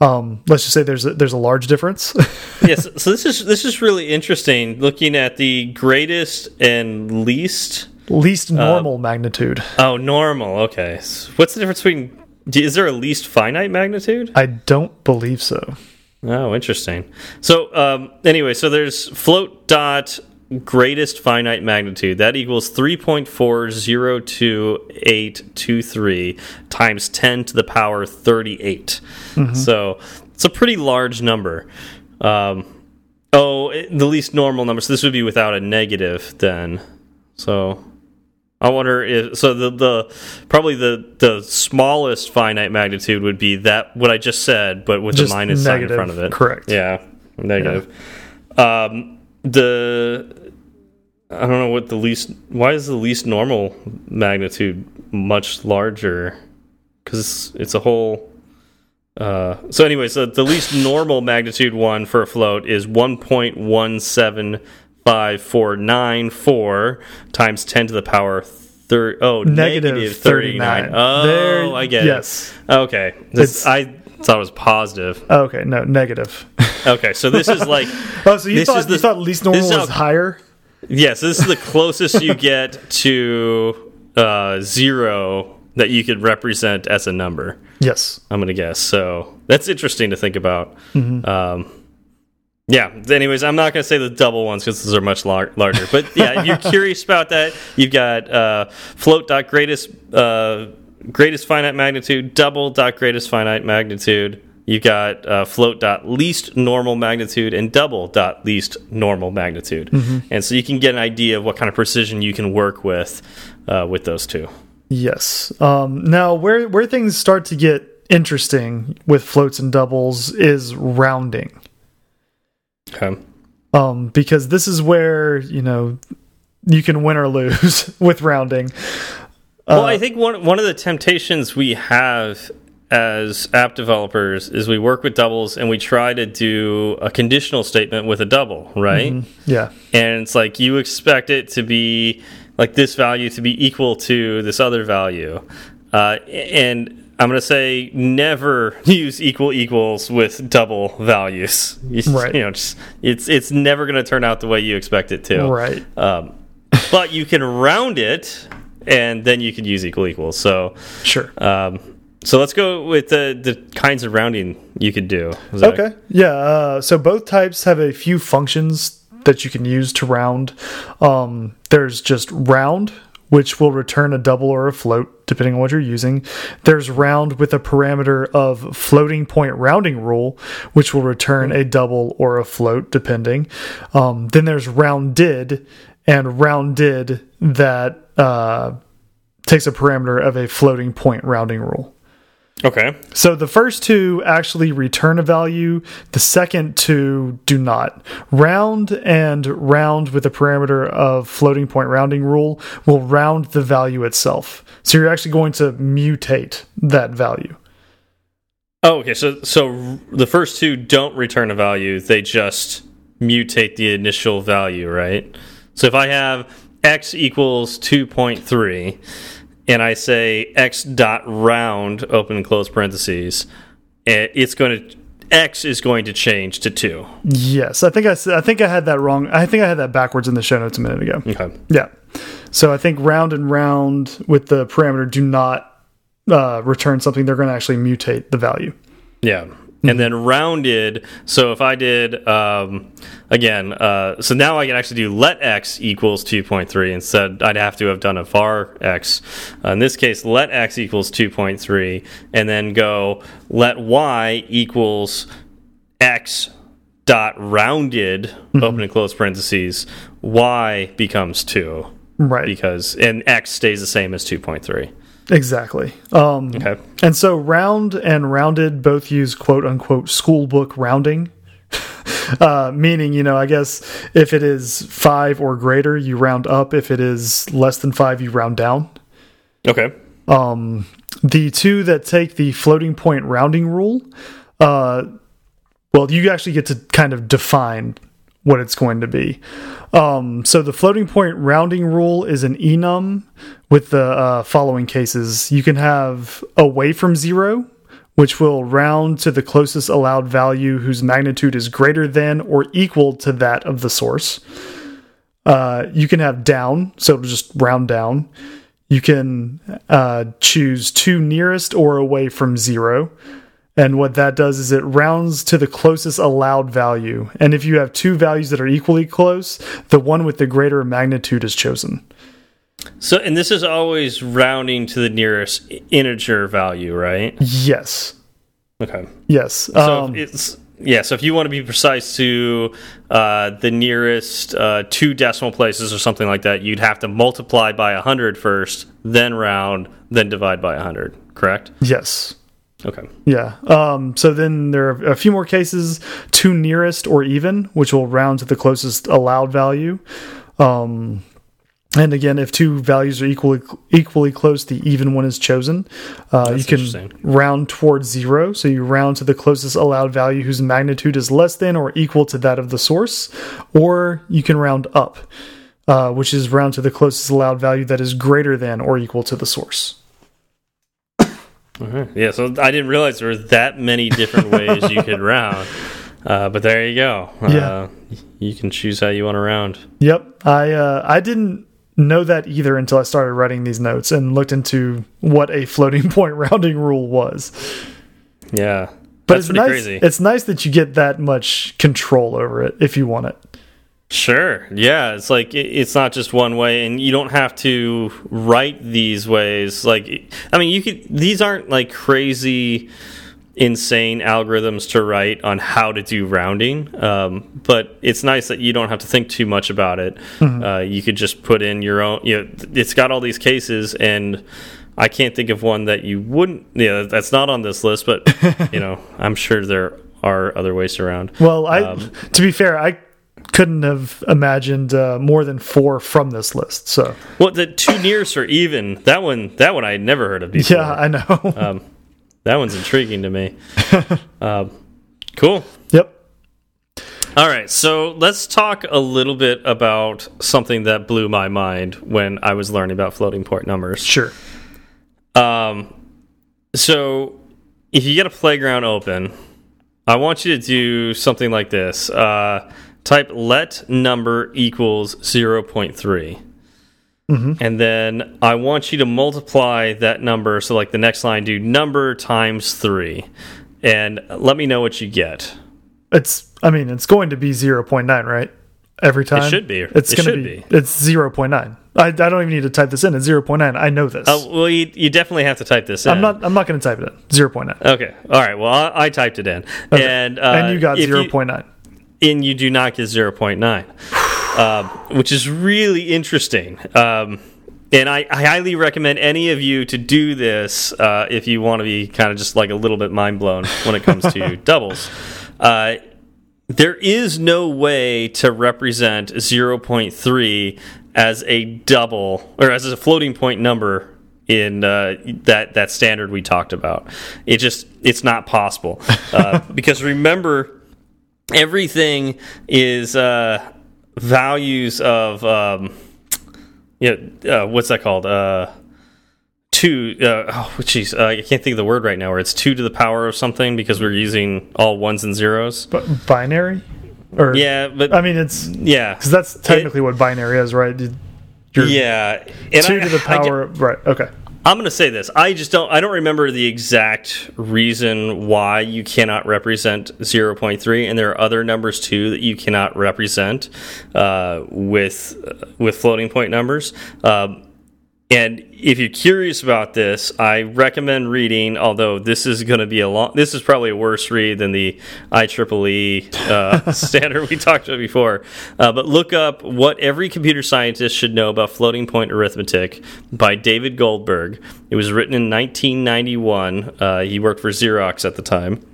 Um, let's just say there's a, there's a large difference. *laughs* yes. So this is this is really interesting. Looking at the greatest and least. Least normal magnitude. Oh, normal. Okay. What's the difference between? Is there a least finite magnitude? I don't believe so. Oh, interesting. So, um, anyway, so there's float dot greatest finite magnitude that equals 3.402823 times 10 to the power 38. So it's a pretty large number. Um, oh, the least normal number. So this would be without a negative then. So I wonder if so the the probably the the smallest finite magnitude would be that what I just said, but with Just a minus sign in front of it. correct. Yeah, negative. Um, the I don't know what the least. Why is the least normal magnitude much larger? Because it's, a whole. Uh, so anyway, so the least normal magnitude one for a float is one point one seven five four nine four times ten to the power thir oh Negative negative thirty nine. 39. Oh, There- I get yes. it. Okay, this, I thought it was positive. Okay, no, negative. *laughs* Okay, so this is like *laughs* Oh, so you thought is the- you thought least normal is was higher? Yes, this is the *laughs* closest you get to uh, zero that you could represent as a number. Yes. I'm going to guess. So that's interesting to think about. Mm-hmm. Um, yeah. Anyways, I'm not going to say the double ones because those are much lar larger. But yeah, if *laughs* you're curious about that, you've got uh, float dot greatest uh, greatest finite magnitude, double dot greatest finite magnitude. You've got uh, float dot least normal magnitude and double dot least normal magnitude, and so you can get an idea of what kind of precision you can work with uh, with those two. Yes. Um, now, where where things start to get interesting with floats and doubles is rounding. Okay. Um, because this is where you know you can win or lose *laughs* with rounding. Well, I think one one of the temptations we have as app developers is we work with doubles and we try to do a conditional statement with a double, right? Yeah. And it's like you expect it to be like this value to be equal to this other value. Uh, and I'm going to say never *laughs* use equal equals with double values. You, Right. You know, just, it's it's never going to turn out the way you expect it to. Right. Um, but you can round it, and then you can use equal equals. So, Sure. um, so let's go with the the kinds of rounding you could do. Zach. Okay. Yeah. Uh, so both types have a few functions that you can use to round. Um, there's just round, which will return a double or a float, depending on what you're using. There's round with a parameter of floating point rounding rule, which will return a double or a float, depending. Um, then there's rounded and rounded that uh, takes a parameter of a floating point rounding rule. Okay. So the first two actually return a value. The second two do not. Round and round with a parameter of floating point rounding rule will round the value itself. So you're actually going to mutate that value. Oh, okay. So so the first two don't return a value; they just mutate the initial value, right? So if I have x equals two point three, and I say x dot round open and close parentheses, it's going to x is going to change to two. Yes, I think I said, I think I had that wrong. I think I had that backwards in the show notes a minute ago. Okay. Yeah. So I think round and round with the parameter do not uh, return something. They're going to actually mutate the value. Yeah. And then rounded. So if I did um, again, uh, so now I can actually do let x equals 2.3 instead. I'd have to have done a var x. Uh, in this case, let x equals 2.3, and then go let y equals x dot rounded open and close parentheses. Y becomes two Right. because and x stays the same as 2.3. Exactly. Um, Okay. And so round and rounded both use quote unquote school book rounding. *laughs* uh, meaning, you know, I guess if it is five or greater, you round up. If it is less than five, you round down. Okay. Um, the two that take the floating point rounding rule, uh, well, you actually get to kind of define what it's going to be. Um, so the floating point rounding rule is an enum with the uh, following cases. You can have away from zero, which will round to the closest allowed value whose magnitude is greater than or equal to that of the source. Uh, you can have down, so it'll just round down. You can uh, choose to nearest or away from zero. And what that does is it rounds to the closest allowed value. And if you have two values that are equally close, the one with the greater magnitude is chosen. So, and this is always rounding to the nearest integer value, right? Yes. Okay. Yes. So Um, if it's yeah. So if you want to be precise to uh, the nearest uh, two decimal places or something like that, you'd have to multiply by 100 first, then round, then divide by 100. Correct? yes. Okay. Yeah. Um, so then there are a few more cases to nearest or even, which will round to the closest allowed value. Um, and again, if two values are equally equally close, the even one is chosen. Uh, you can round towards zero, so you round to the closest allowed value whose magnitude is less than or equal to that of the source, or you can round up, uh, which is round to the closest allowed value that is greater than or equal to the source. Okay. Yeah. So I didn't realize there were that many different ways you could *laughs* round. Uh, but there you go. Yeah. Uh, you can choose how you want to round. Yep, I uh, I didn't know that either until I started writing these notes and looked into what a floating *laughs* point rounding rule was. Yeah. But That's it's nice. crazy. It's nice that you get that much control over it if you want it. Sure. Yeah. It's like it's not just one way, and you don't have to write these ways. Like, I mean, you could. These aren't like crazy, insane algorithms to write on how to do rounding. Um, but it's nice that you don't have to think too much about it. Uh, you could just put in your own. You know, it's got all these cases, and I can't think of one that you wouldn't. Yeah, that's not on this list, but *laughs* you know, I'm sure there are other ways around. Well, I Um, to be fair, I couldn't have imagined uh, more than four from this list. So Well, the to nearest or even that one. That one I had never heard of before. yeah, I know. *laughs* um, that one's intriguing to me. um, *laughs* cool. yep. All right, so let's talk a little bit about something that blew my mind when I was learning about floating point numbers. Sure. Um, so if you get a playground open, I want you to do something like this. Uh, type let number equals 0.3. Mm -hmm. And then I want you to multiply that number. So, like the next line, do number times three. And let me know what you get. It's, I mean, it's going to be 0.9, right? Every time? It should be. It's it going to be, be. It's 0.9. I, I don't even need to type this in. It's 0.9. I know this. Oh, well, you, you definitely have to type this in. I'm not, I'm not going to type it in. 0.9. Okay. All right. Well, I, I typed it in. Okay. And, uh, and you got 0.9. And you do not get 0.9, uh, which is really interesting. Um, and I, I, highly recommend any of you to do this uh, if you want to be kind of just like a little bit mind blown when it comes to *laughs* doubles. Uh, there is no way to represent 0.3 as a double or as a floating point number in uh, that that standard we talked about. It just it's not possible uh, *laughs* because remember everything is uh, values of um, yeah uh, what's that called? Uh, two uh, oh jeez uh, I can't think of the word right now where it's two to the power of something because we're using all ones and zeros. But binary? Or yeah but I mean it's yeah. because that's technically it, what binary is right? You're yeah. And two I, to the power right okay I'm going to say this. I just don't. I don't remember the exact reason why you cannot represent 0.3, and there are other numbers too that you cannot represent uh, with uh, with floating point numbers. Um, and if you're curious about this, I recommend reading. Although this is going to be a long, this is probably a worse read than the IEEE uh, *laughs* standard we talked about before. Uh, but look up what every computer scientist should know about floating point arithmetic by David Goldberg. It was written in 1991. Uh, he worked for Xerox at the time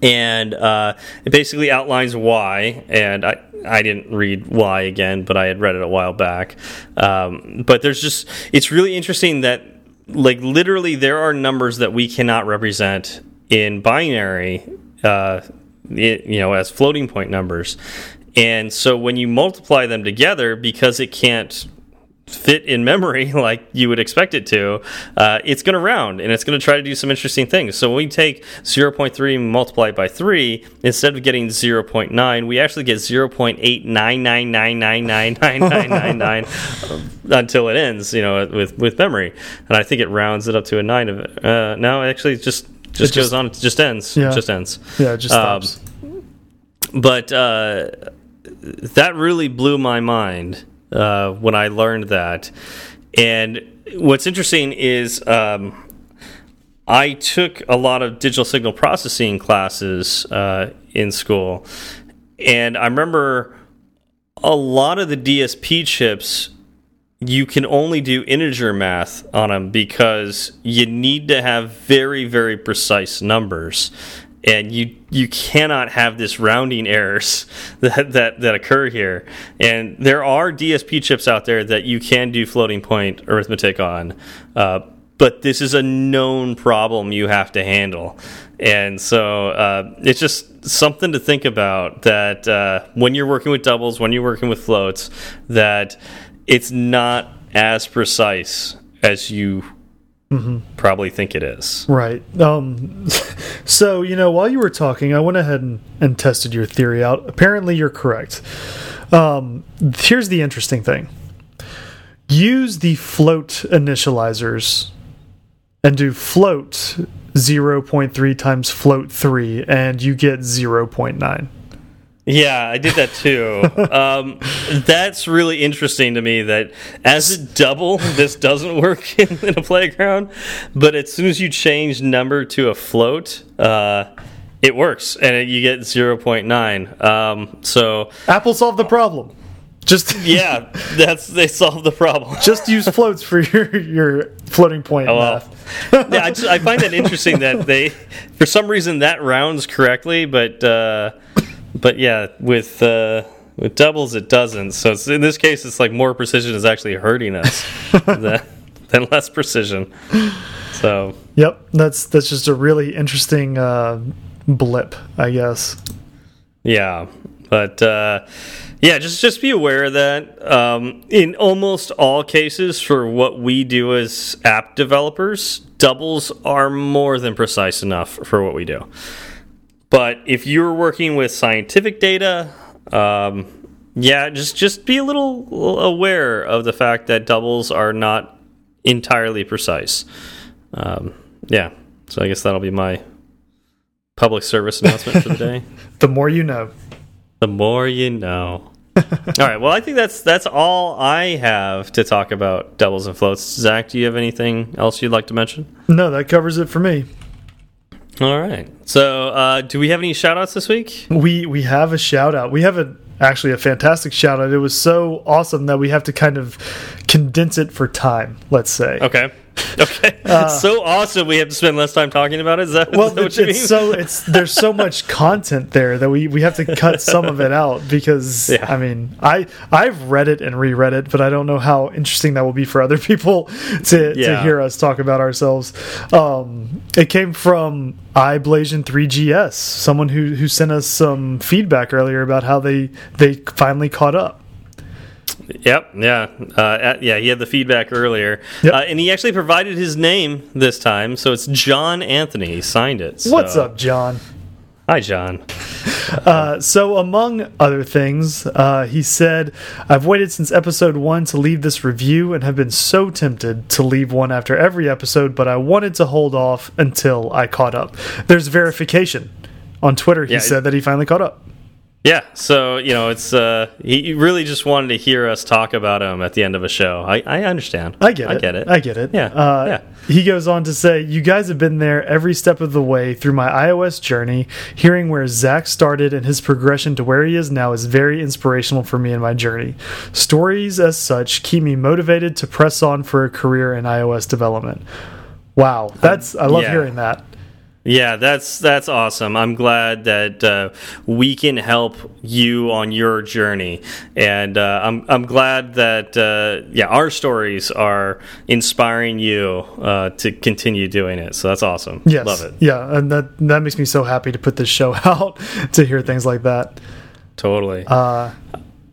and uh, it basically outlines why. And I, I didn't read why again, but I had read it a while back. Um, but there's just it's really interesting that like literally there are numbers that we cannot represent in binary, uh, you know, as floating point numbers. And so when you multiply them together, because it can't fit in memory *laughs* like you would expect it to, uh, it's going to round and it's going to try to do some interesting things. So when we take 0.3 and multiply it by 3, instead of getting 0.9, we actually get 0.899999999 *laughs* until it ends, you know, with, with memory. And I think it rounds it up to a 9 of it. Uh, no, actually, it just, just, it goes on, it just ends. Yeah. It just ends. Yeah, it just stops. Um, but uh, that really blew my mind uh, when I learned that. And what's interesting is um, I took a lot of digital signal processing classes uh, in school, and I remember a lot of the DSP chips you can only do integer math on them because you need to have very very precise numbers and you you cannot have this rounding errors *laughs* that, that that occur here. And there are DSP chips out there that you can do floating point arithmetic on, uh, but this is a known problem you have to handle. And so uh, it's just something to think about that uh, when you're working with doubles, when you're working with floats, that it's not as precise as you Mm -hmm. Probably think it is. Right. Um, *laughs* so, you know, while you were talking, I went ahead and, and tested your theory out. Apparently, you're correct. Um, here's the interesting thing use the float initializers and do float 0.3 times float 3, and you get 0.9. Yeah, I did that too. *laughs* um, that's really interesting to me that as a double, this doesn't work *laughs* in, in, a playground, but as soon as you change number to a float, uh, it works and you get 0.9. Um, so Apple solved the problem. Just *laughs* yeah, that's they solved the problem. just use floats for your your floating point oh, well. yeah, I, just, I, find that interesting that they, for some reason, that rounds correctly, but. Uh, but yeah, with uh, with doubles it doesn't. So in this case, it's like more precision is actually hurting us *laughs* than, than less precision. So yep, that's that's just a really interesting uh, blip, I guess. Yeah, but uh, yeah, just just be aware that um, in almost all cases, for what we do as app developers, doubles are more than precise enough for what we do. But if you're working with scientific data, um, yeah, just just be a little aware of the fact that doubles are not entirely precise. Um, yeah, so I guess that'll be my public service announcement for the day. *laughs* the more you know. The more you know. *laughs* all right. Well, I think that's that's all I have to talk about doubles and floats. Zach, do you have anything else you'd like to mention? No, that covers it for me. All right. So, uh, do we have any shout outs this week? We we have a shout out. We have a actually a fantastic shout out. It was so awesome that we have to kind of condense it for time, let's say. Okay. *laughs* Okay, uh, it's so awesome. We have to spend less time talking about it. Is that, well, is that it's, it's so *laughs* it's there's so much content there that we we have to cut some of it out because yeah. I mean I I've read it and reread it, but I don't know how interesting that will be for other *laughs* people to yeah. to hear us talk about ourselves. Um, it came from iBlasian3GS, someone who who sent us some feedback earlier about how they they finally caught up. Yep. Yeah. Uh, yeah. He had the feedback earlier, yep. uh, and he actually provided his name this time, so it's John Anthony. He signed it. So. What's up, John? Hi, John. *laughs* uh, so, among other things, uh, he said, I've waited since episode one to leave this review and have been so tempted to leave one after every episode, but I wanted to hold off until I caught up. There's verification. On Twitter, he yeah, said that he finally caught up. Yeah, so you know, it's uh, he really just wanted to hear us talk about him at the end of a show. I, I understand. I get it. I get it. I get it. Yeah. Uh, yeah. He goes on to say, "You guys have been there every step of the way through my iOS journey. Hearing where Zach started and his progression to where he is now is very inspirational for me in my journey. Stories as such keep me motivated to press on for a career in iOS development." Wow, that's I love yeah. hearing that. Yeah, that's that's awesome. I'm glad that uh, we can help you on your journey, and uh, I'm I'm glad that uh, yeah our stories are inspiring you uh, to continue doing it. So that's awesome. Yes, love it. Yeah, and that that makes me so happy to put this show *laughs* out to hear things like that. Totally.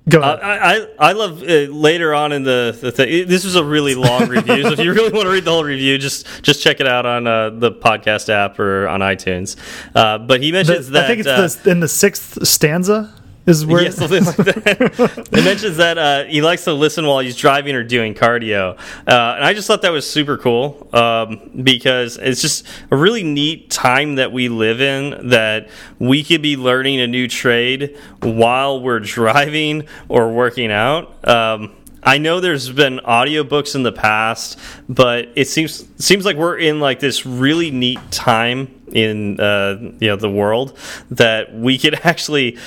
Uh, Go ahead. I, I, I love uh, later on in the, the thing. This was a really long *laughs* review, so if you really want to read the whole review, just just check it out on uh, the podcast app or on iTunes. Uh, but he mentions the, that I think it's the, in the sixth stanza is where yes, *laughs* it mentions that uh, he likes to listen while he's driving or doing cardio, uh, and I just thought that was super cool um, because it's just a really neat time that we live in that we could be learning a new trade while we're *laughs* driving or working out. Um, I know there's been audiobooks in the past, but it seems seems like we're in like this really neat time in uh, you know the world that we could *laughs* actually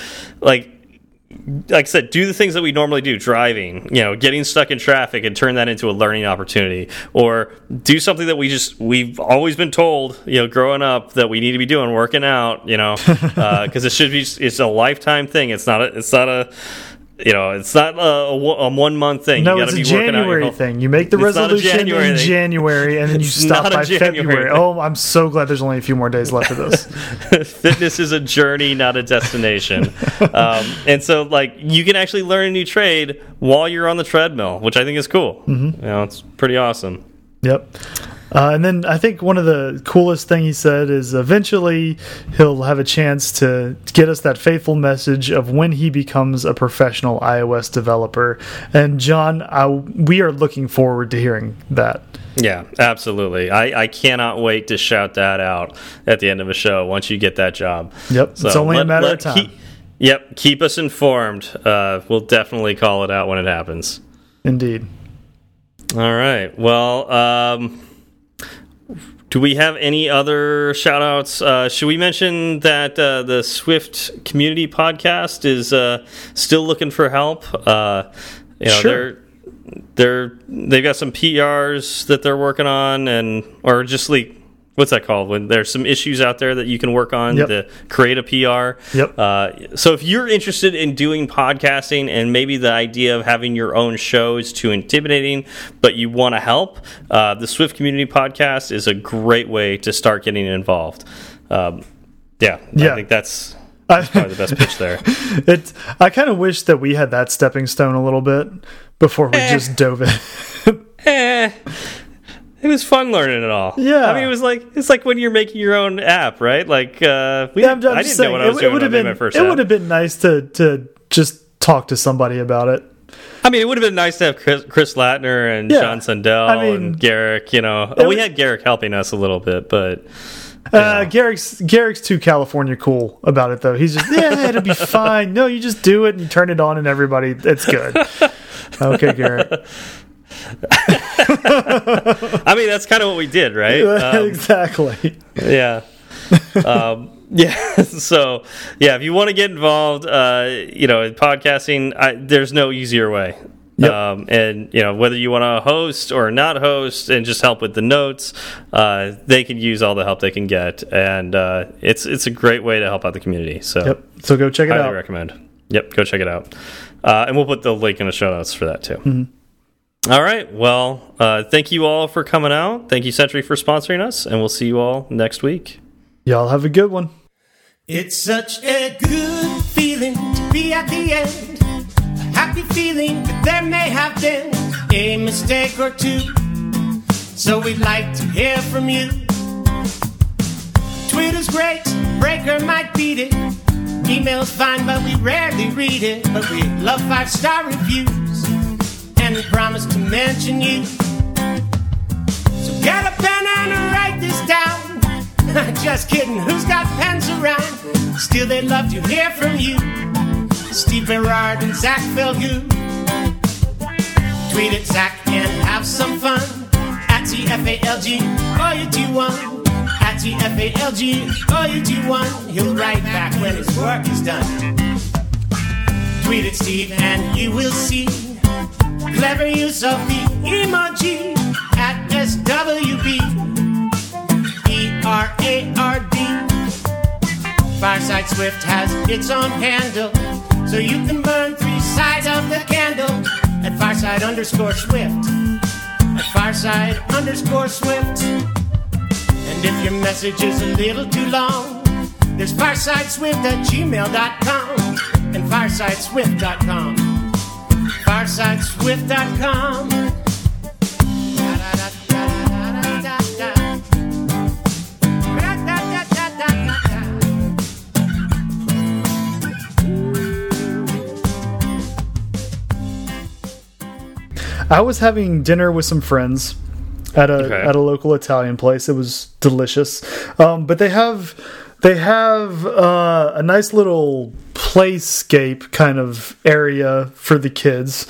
like like I said, do the things that we normally do, driving, you know, getting stuck in traffic and turn that into a learning opportunity or do something that we just, we've always been told, you know, growing up that we need to be doing, working out, you know, because *laughs* uh, it should be, it's a lifetime thing. It's not a, it's not a, you know, it's not a, a one month thing. No, it's a January thing. You make the it's resolution January in thing. January, and then you stop by February. Thing. Oh, I'm so glad there's only a few more days left of this. *laughs* Fitness is a journey, not a destination. *laughs* um, and so, like, you can actually learn a new trade while you're on the treadmill, which I think is cool. Mm -hmm. You know, it's pretty awesome. Yep. Uh, and then I think one of the coolest thing he said is eventually he'll have a chance to get us that faithful message of when he becomes a professional iOS developer. And John, I, we are looking forward to hearing that. Yeah, absolutely. I, I cannot wait to shout that out at the end of a show once you get that job. Yep, so it's only let, a matter of time. Keep, yep, keep us informed. Uh, we'll definitely call it out when it happens. Indeed. All right. Well, um, do we have any other shout outs? Uh, should we mention that uh, the Swift Community Podcast is uh, still looking for help? Uh, you know, sure. they're they're they've got some PRs that they're working on, and or just like what's that called when there's some issues out there that you can work on yep. to create a PR. Yep. Uh, so if you're interested in doing podcasting and maybe the idea of having your own show is too intimidating, but you want to help, uh, the Swift Community Podcast is a great way to start getting involved. Um, yeah, yeah, I think that's. *laughs* That's probably the best pitch there. It. I kind of wish that we had that stepping stone a little bit before we eh. just dove in. eh it was fun learning it all. Yeah. I mean, it was like it's like when you're making your own app, right? Like, uh, we, yeah, I'm, I'm I did not know what I was it, doing would have been my first it would have been nice to to just talk to somebody about it. I mean, it would have been nice to have Chris, Chris Lattner and Yeah. John Sundell I mean- and Garric. You know, oh, we had Garric helping us a little bit, but Uh, Garric's Garric's too California cool about it though. He's just yeah, it'll be *laughs* fine. No, you just do it and you turn it on and everybody it's good. *laughs* okay, Garric. *laughs* *laughs* I mean, that's kind of what we did, right? Um, *laughs* exactly. yeah. um, *laughs* yeah. so, yeah, if you want to get involved, uh, you know, in podcasting, I, there's no easier way. Yep. Um, and you know whether you want to host or not host and just help with the notes, uh, they can use all the help they can get, and uh, it's it's a great way to help out the community. So Yep. So go check it highly out. recommend. Yep, go check it out, uh, and we'll put the link in the show notes for that too. Mm-hmm. All right. Well, uh, thank you all for coming out. Thank you, Sentry, for sponsoring us, and we'll see you all next week. Y'all have a good one. It's such a good feeling to be at the end. A happy feeling that there may have been a mistake or two. So we'd like to hear from you. Twitter's great, Breaker might beat it. Email's fine, but we rarely read it. But we love five star reviews, and we promise to mention you. So get a pen and write this down. *laughs* Just kidding, who's got pens around? Still, they'd love to hear from you. Steve Berard and Zach Falgout. Tweet at Zach and have some fun. At TFALG, all you do one. At TFALG, all you do one. He'll write back when his work is done. Tweet at Steve and you will see clever use of the emoji at SWB. E R A R D. Fireside Swift has its own handle, so you can burn three sides of the candle at Fireside underscore Swift. At Fireside underscore Swift. And if your message is a little too long, there's firesideswift at gmail.com and firesideswift.com. Firesideswift.com. I was having dinner with some friends at a Okay. at a local Italian place. It was delicious. Um, but they have they have uh, a nice little playscape kind of area for the kids.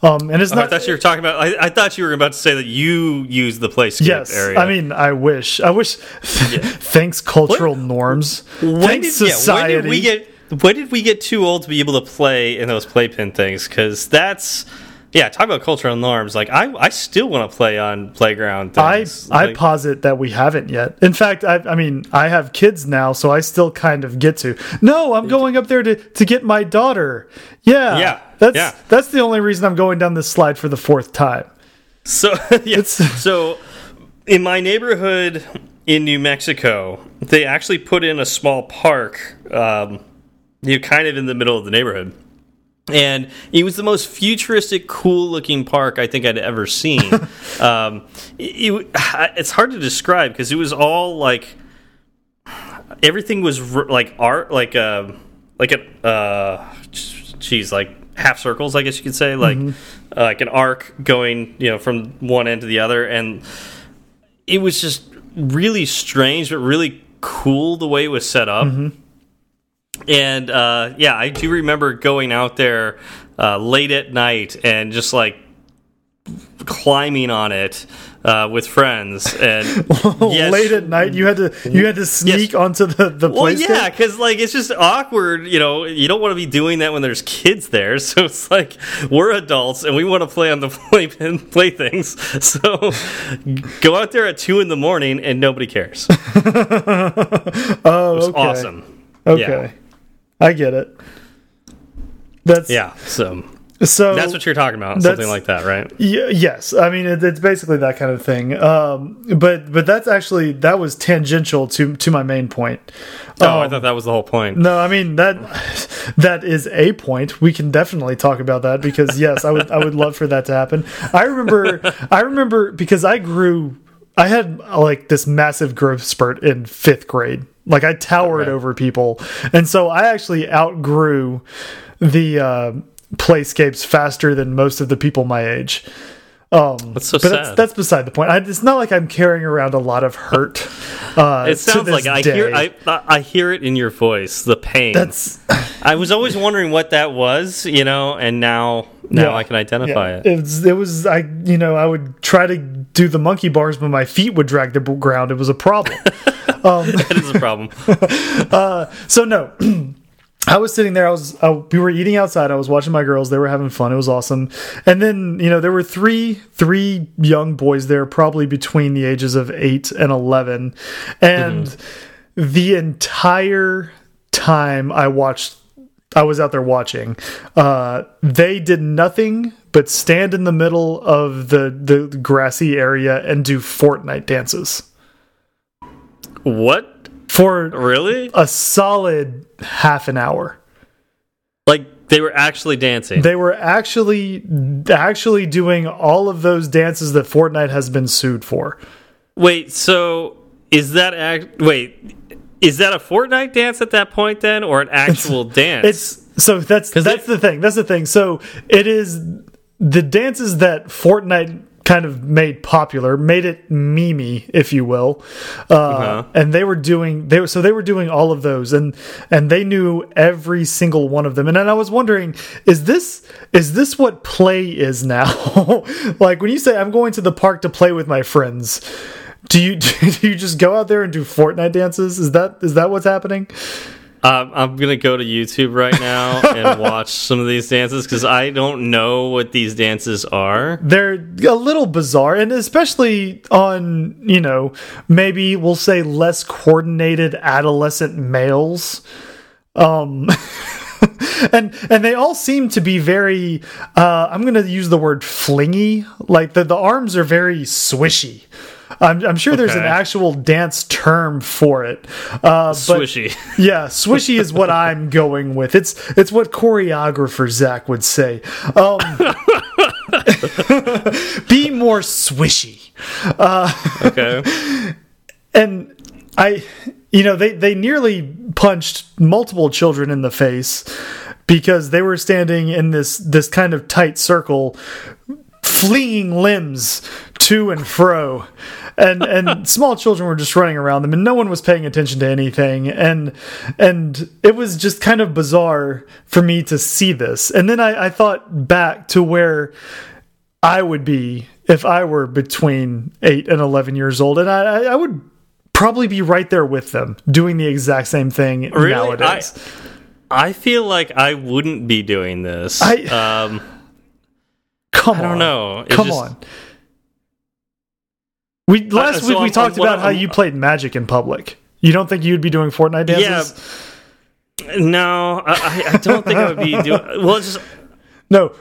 Um, and it's Oh, I not thought you were talking about. I, I thought you were about to say that you use the playscape Yes, area. I mean, I wish. I wish. *laughs* thanks, cultural norms. when thanks, did, yeah, society. when did we get? When did we get too old to be able to play in those playpen things? Because that's yeah. Talk about cultural norms. Like I, I still want to play on playground. Things. I Like, posit that we haven't yet. In fact, I, I mean, I have kids now, so I still kind of get to. No, I'm going up there to to get my daughter. Yeah, Yeah, That's yeah. that's the only reason I'm going down this slide for the fourth time. So *laughs* yeah. *laughs* so in my neighborhood in New Mexico, they actually put in a small park. Um, you kind of in the middle of the neighborhood. And it was the most futuristic, cool-looking park I think I'd ever seen. *laughs* um, it, it- it's hard to describe because it was all like everything was like art, like a like a uh, geez, like half circles, I guess you could say, like uh, like an arc going, you know, from one end to the other, and it was just really strange, but really cool the way it was set up. And uh, yeah, I do remember going out there uh, late at night and just like climbing on it uh, with friends. And *laughs* yes, Late at night, you had to you had to sneak onto the the well, yeah, because like it's just awkward. You know, you don't want to be doing that when there's kids there. *laughs* So it's like we're adults and we want to play on the *laughs* play playthings. So go out there at two in the morning and nobody cares. It oh, was okay. awesome. Okay, I get it. That's Yeah. So So that's what you're talking about. Something like that, right? Y yes, I mean it, it's basically that kind of thing. Um, but but that's actually that was tangential to to my main point. Oh, I Um, thought that was the whole point. no, I mean that *laughs* that is a point. We can definitely talk about that because yes, I would I would love for that to happen. I remember *laughs* I remember because I grew I had like this massive growth spurt in fifth grade. Like I towered Okay. over people, and so I actually outgrew the uh, playscapes faster than most of the people my age. Um, That's so but That's, sad. that's beside the point. I, it's not like I'm carrying around a lot of hurt. Uh, *laughs* It sounds like I day. hear I I hear it in your voice, the pain. That's I was always wondering what that was, you know, and now now Yeah. I can identify yeah. it. It was, it was I you know I would try to do the monkey bars, but my feet would drag the ground. It was a problem. *laughs* um, that is a problem. *laughs* uh, So no, *clears throat* I was sitting there. I was I, we were eating outside. I was watching my girls. They were having fun. It was awesome. And then you know there were three three young boys there, probably between the ages of eight and eleven, and the entire time I watched. I was out there watching. Uh, they did nothing but stand in the middle of the, the grassy area and do Fortnite dances What? for Really? a solid half an hour. Like they were actually dancing. They were actually actually doing all of those dances that Fortnite has been sued for. Wait, so is that act wait, is that a Fortnite dance at that point then or an actual *laughs* dance? It's so that's that's it- the thing. That's the thing. So it is the dances that Fortnite kind of made popular, made it memey, if you will. Uh, Uh-huh. And they were doing they were so they were doing all of those, and and they knew every single one of them. And then I was wondering, is this is this what play is now? *laughs* like when you say I'm going to the park to play with my friends. Do you *laughs* do you just go out there and do Fortnite dances? Is that is that what's happening? Um, I'm gonna go to YouTube right now and *laughs* watch some of these dances because I don't know what these dances are. they're a little bizarre and especially on you know maybe we'll say less coordinated adolescent males um *laughs* and and they all seem to be very uh i'm gonna use the word flingy like the the arms are very swishy I'm, I'm sure there's an actual dance term for it. Uh, but Swishy. *laughs* yeah, swishy is what I'm going with. It's it's what choreographer Zach would say. Um, *laughs* be more swishy. Okay. *laughs* And I, you know, they they nearly punched multiple children in the face because they were standing in this this kind of tight circle, fleeing limbs to and fro. And and *laughs* small children were just running around them, and no one was paying attention to anything. And and it was just kind of bizarre for me to see this. And then I, I thought back to where I would be if I were between eight and eleven years old, and I, I I would probably be right there with them, doing the exact same thing Really? nowadays. I feel like I wouldn't be doing this. I- um, Come I don't on, know. Come just- on. We uh, last so week we I'm- talked I'm- about how I'm- you played Magic in public. You don't think you'd be doing Fortnite dances? no, I, I- don't think I would be doing. Well, just No.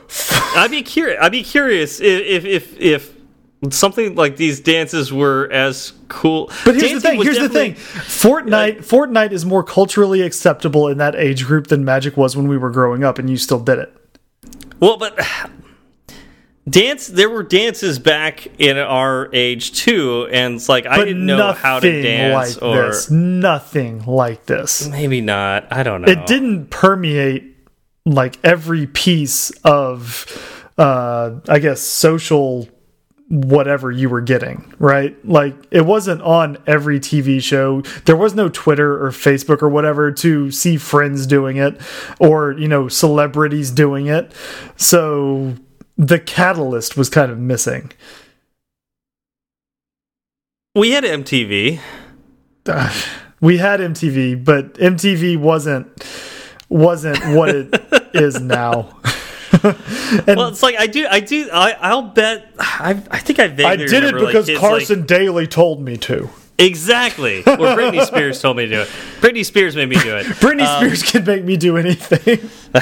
I'd be curious. I'd be curious if if if, if something like these dances were as cool. But here's Dancing the thing. Here's the thing. Fortnite. Fortnite is more culturally acceptable in that age group than Magic was when we were growing up, and you still did it. Well, but dance. There were dances back in our age too, and it's like I didn't know how to nothing dance, like or this. Nothing like this. maybe not. I don't know. It didn't permeate like every piece of, uh, I guess, social whatever you were getting, right? Like it wasn't on every TV show. There was no Twitter or Facebook or whatever to see friends doing it or, you know, celebrities doing it. So the catalyst was kind of missing. We had MTV. *sighs* we had MTV, but MTV wasn't wasn't what it *laughs* is now. and *laughs* Well, it's like I do. I do. I, I'll bet. I, I think I vaguely I did it like, because like- Carson Daly told me to. Exactly. *laughs* Or Britney Spears told me to do it. Britney Spears made me do it. Britney um, Spears can make me do anything. *laughs*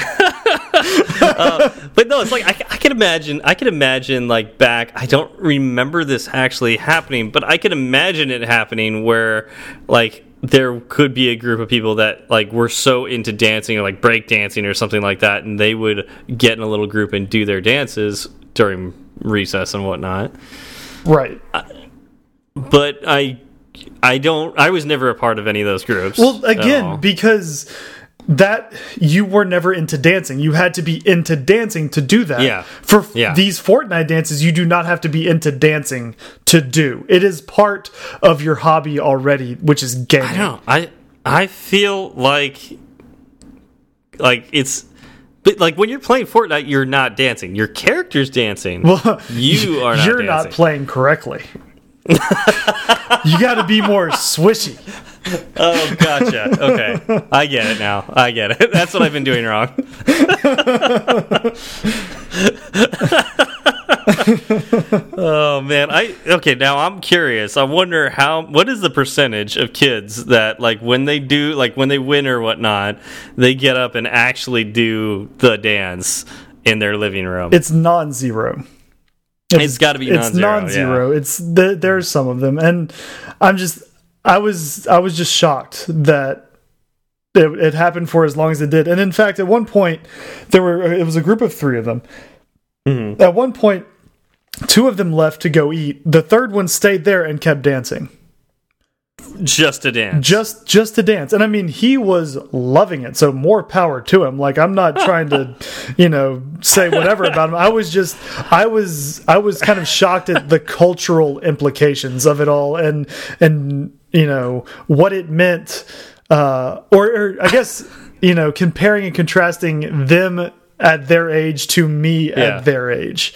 Uh, but no, it's like I, I can imagine. I can imagine like back. I don't remember this actually happening, but I can imagine it happening where like there could be a group of people that like were so into dancing or like break dancing or something like that, and they would get in a little group and do their dances during recess and whatnot. right. but I I don't I was never a part of any of those groups. Well, again, because that you were never into dancing. You had to be into dancing to do that. Yeah. For Yeah. these Fortnite dances, you do not have to be into dancing to do. It is part of your hobby already, which is gaming. I don't know. I I feel like like it's but like when you're playing Fortnite, you're not dancing. Your character's dancing. Well, *laughs* you are not You're not playing correctly. *laughs* you got to be more swishy. Oh, gotcha. Okay, I get it now. I get it. *laughs* That's what I've been doing wrong. *laughs* oh man, I okay. Now I'm curious. I wonder how. What is the percentage of kids that like when they do like when they win or whatnot, they get up and actually do the dance in their living room? It's non-zero. It's got to be it's non-zero. non-zero. It's the, there's some of them, and I'm just I was I was just shocked that it, it happened for as long as it did. And in fact, at one point, there were it was a group of three of them. Mhm. At one point, two of them left to go eat. The third one stayed there and kept dancing, Yeah. Just to dance. just just to dance. And I mean, he was loving it. So more power to him. Like I'm not *laughs* trying to, you know, say whatever about him. I was just I was I was kind of shocked at the cultural implications of it all and and you know what it meant uh or, or I guess you know comparing and contrasting them at their age to me Yeah. at their age.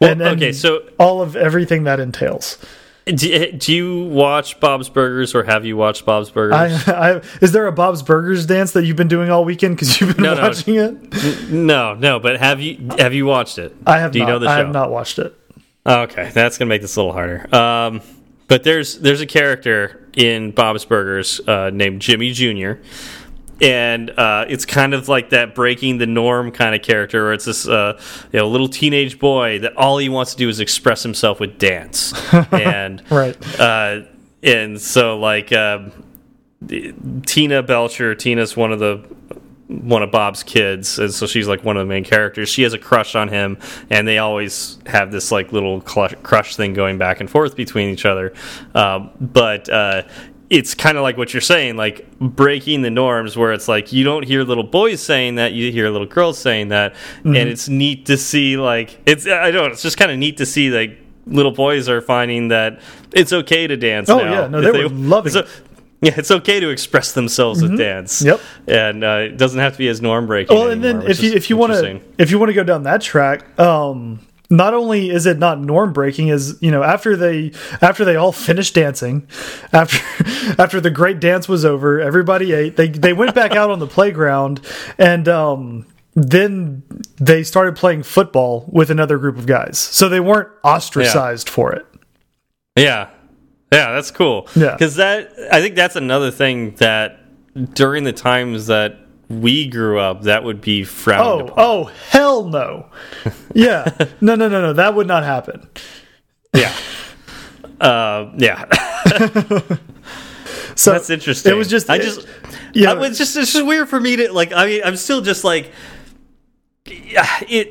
Well, and, and okay, so all of everything that entails. Do, do you watch Bob's Burgers or have you watched Bob's Burgers? I, I, is there a Bob's Burgers dance that you've been doing all weekend because you've been No, no. watching it? no, no. But have you have you watched it? I have Do you not. know the show? I have not watched it. Okay, that's gonna make this a little harder. Um, but there's there's a character in Bob's Burgers uh, named Jimmy Jr. And uh, it's kind of like that breaking the norm kind of character, where it's this uh, you know little teenage boy that all he wants to do is express himself with dance, *laughs* and Right. uh, and so like um, Tina Belcher, Tina's one of the one of Bob's kids, and so she's like one of the main characters. She has a crush on him, and they always have this like little crush thing going back and forth between each other. Um, but uh, it's kind of like what you're saying, like breaking the norms, where it's like you don't hear little boys saying that, you hear little girls saying that, and it's neat to see. Like it's I don't know, it's just kind of neat to see like little boys are finding that it's okay to dance. Oh, now. yeah. No, If they were loving so- yeah, it's okay to express themselves with dance. Yep. and uh, it doesn't have to be as norm breaking. Well, and then if you if you want to if you want to go down that track, um, not only is it not norm breaking, is you know after they after they all finished dancing, after *laughs* after the great dance was over, everybody ate. They they went back out on the playground and. um then they started playing football with another group of guys. So they weren't ostracized for it. yeah, yeah, that's cool. Yeah. because that I think that's another thing that during the times that we grew up, that would be frowned Oh, upon. oh, hell no. *laughs* Yeah. no, no, no, no. That would not happen. Yeah, uh, yeah, *laughs* So that's interesting. It was just I just yeah. I was just it's just weird for me to like. I mean, I'm still just like it.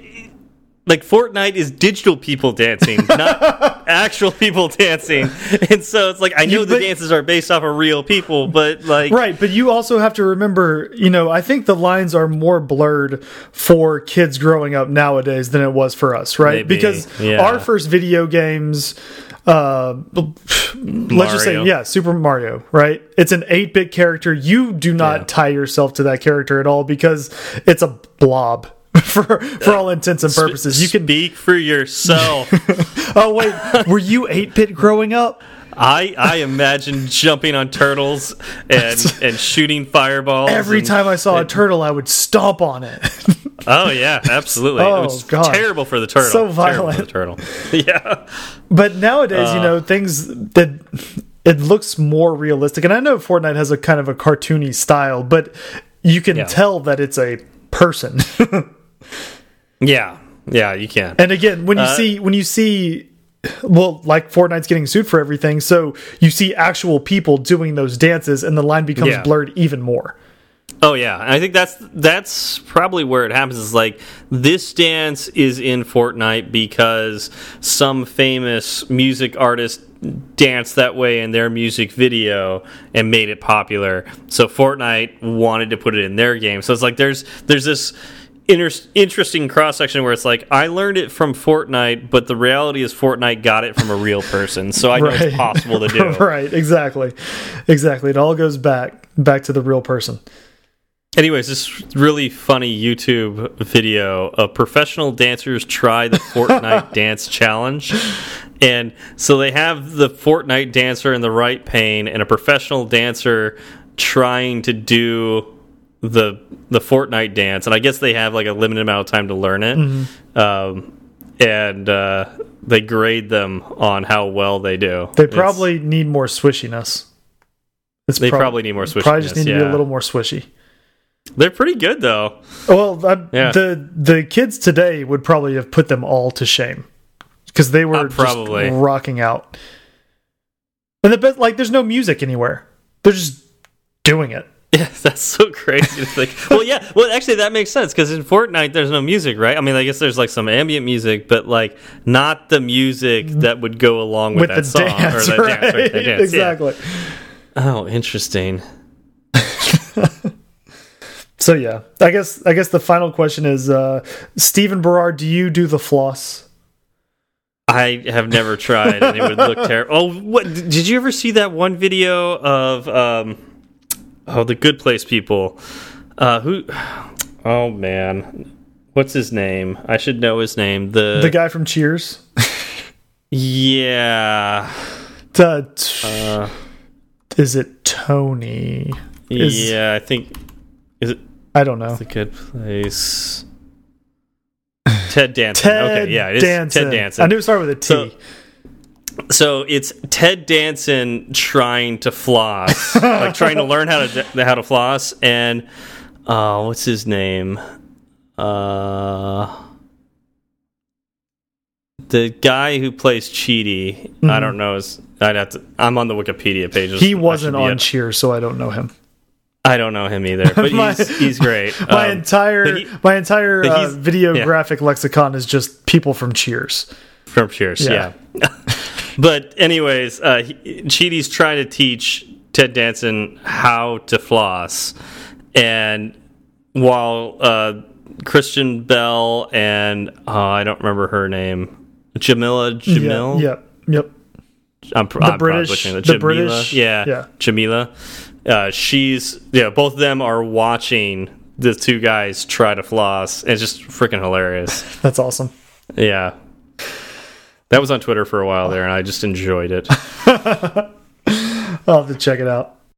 Like Fortnite is digital people dancing, *laughs* not actual people dancing, and so it's like I know You- the but- dances are based off of real people, but like Right, but you also have to remember, you know, I think the lines are more blurred for kids growing up nowadays than it was for us, right? Maybe, Because yeah. our first video games uh let's just say yeah, Super Mario, right? It's an 8-bit character. You do not Yeah. tie yourself to that character at all because it's a blob. *laughs* For for all intents and purposes, you can. speak for yourself. *laughs* Oh wait, were you eight bit growing up? I I imagine jumping on turtles and and shooting fireballs Every and- time I saw a turtle, I would stomp on it. *laughs* Oh yeah, absolutely. Oh, it was God. terrible for the turtle. So violent. for the turtle. yeah. But nowadays, Uh. you know, things that it looks more realistic. And I know Fortnite has a kind of a cartoony style, but you can Yeah. tell that it's a person. Yeah. Yeah, you can. and again, when you Uh, see when you see well, like Fortnite's getting sued for everything, so you see actual people doing those dances and the line becomes Yeah. blurred even more. Oh yeah, and I think that's that's probably where it happens. Is like this dance is in Fortnite because some famous music artist danced that way in their music video and made it popular. So Fortnite wanted to put it in their game. So it's like there's there's this interesting cross section where it's like I learned it from Fortnite, but the reality is Fortnite got it from a real person. So I know Right. it's possible to do. *laughs* right, exactly, exactly. It all goes back back to the real person. Anyways, this really funny YouTube video of professional dancers try the Fortnite *laughs* dance challenge. And so they have the Fortnite dancer in the right pane and a professional dancer trying to do the the Fortnite dance. And I guess they have like a limited amount of time to learn it. Um, and uh, they grade them on how well they do. They It's- probably need more swishiness. It's they prob- probably need more swishiness. Probably just need to be a little more swishy. They're pretty good though. Well, I, Yeah. the the kids today would probably have put them all to shame because they were Uh, probably. just rocking out. And the best, like, there's no music anywhere. They're just doing it. Yeah, *laughs* that's so crazy to think. Well, yeah, well, actually, that makes sense because in Fortnite, there's no music, right? I mean, I guess there's like some ambient music, but like not the music that would go along with, With, that the song dance, or that *laughs* right? dance. Or that dance. yeah. exactly. Oh, interesting. *laughs* So yeah, I guess I guess the final question is, uh, Stephen Berard, do you do the floss? I have never tried, and it would look terrible. Oh, what? Did you ever see that one video of um, oh, the Good Place people? Uh, who? Oh man, what's his name? I should know his name. The The guy from Cheers. yeah. Uh, Uh, is it Tony? Is- yeah, I think is it I don't know. the good place. Ted Danson. Ted okay, yeah, it is Danson. Ted Danson. I knew it started with a T. So- So it's Ted Danson trying to floss, *laughs* like trying to learn how to how to floss, and uh, what's his name? Uh, the guy who plays Chidi. I don't know. His, I'd have to. I'm on the Wikipedia page. Mm-hmm. he wasn't on Cheers, so I don't know him. I don't know him either, but *laughs* My- he's he's great. My Um, entire he- my entire uh, he's- videographic lexicon is just people from Cheers. From Cheers, Yeah. yeah. *laughs* but anyways, uh, he, Chidi's trying to teach Ted Danson how to floss, and while uh, Kristen Bell and uh, I don't remember her name, Jameela Jamil. Yep, yep. I'm, The I'm British- the Jameela, British- yeah, yeah. Jameela. Uh, she's yeah. Both of them are watching the two guys try to floss. And it's just freaking hilarious. *laughs* That's awesome. Yeah. That was on Twitter for a while there, and I just enjoyed it. *laughs* I'll have to check it out.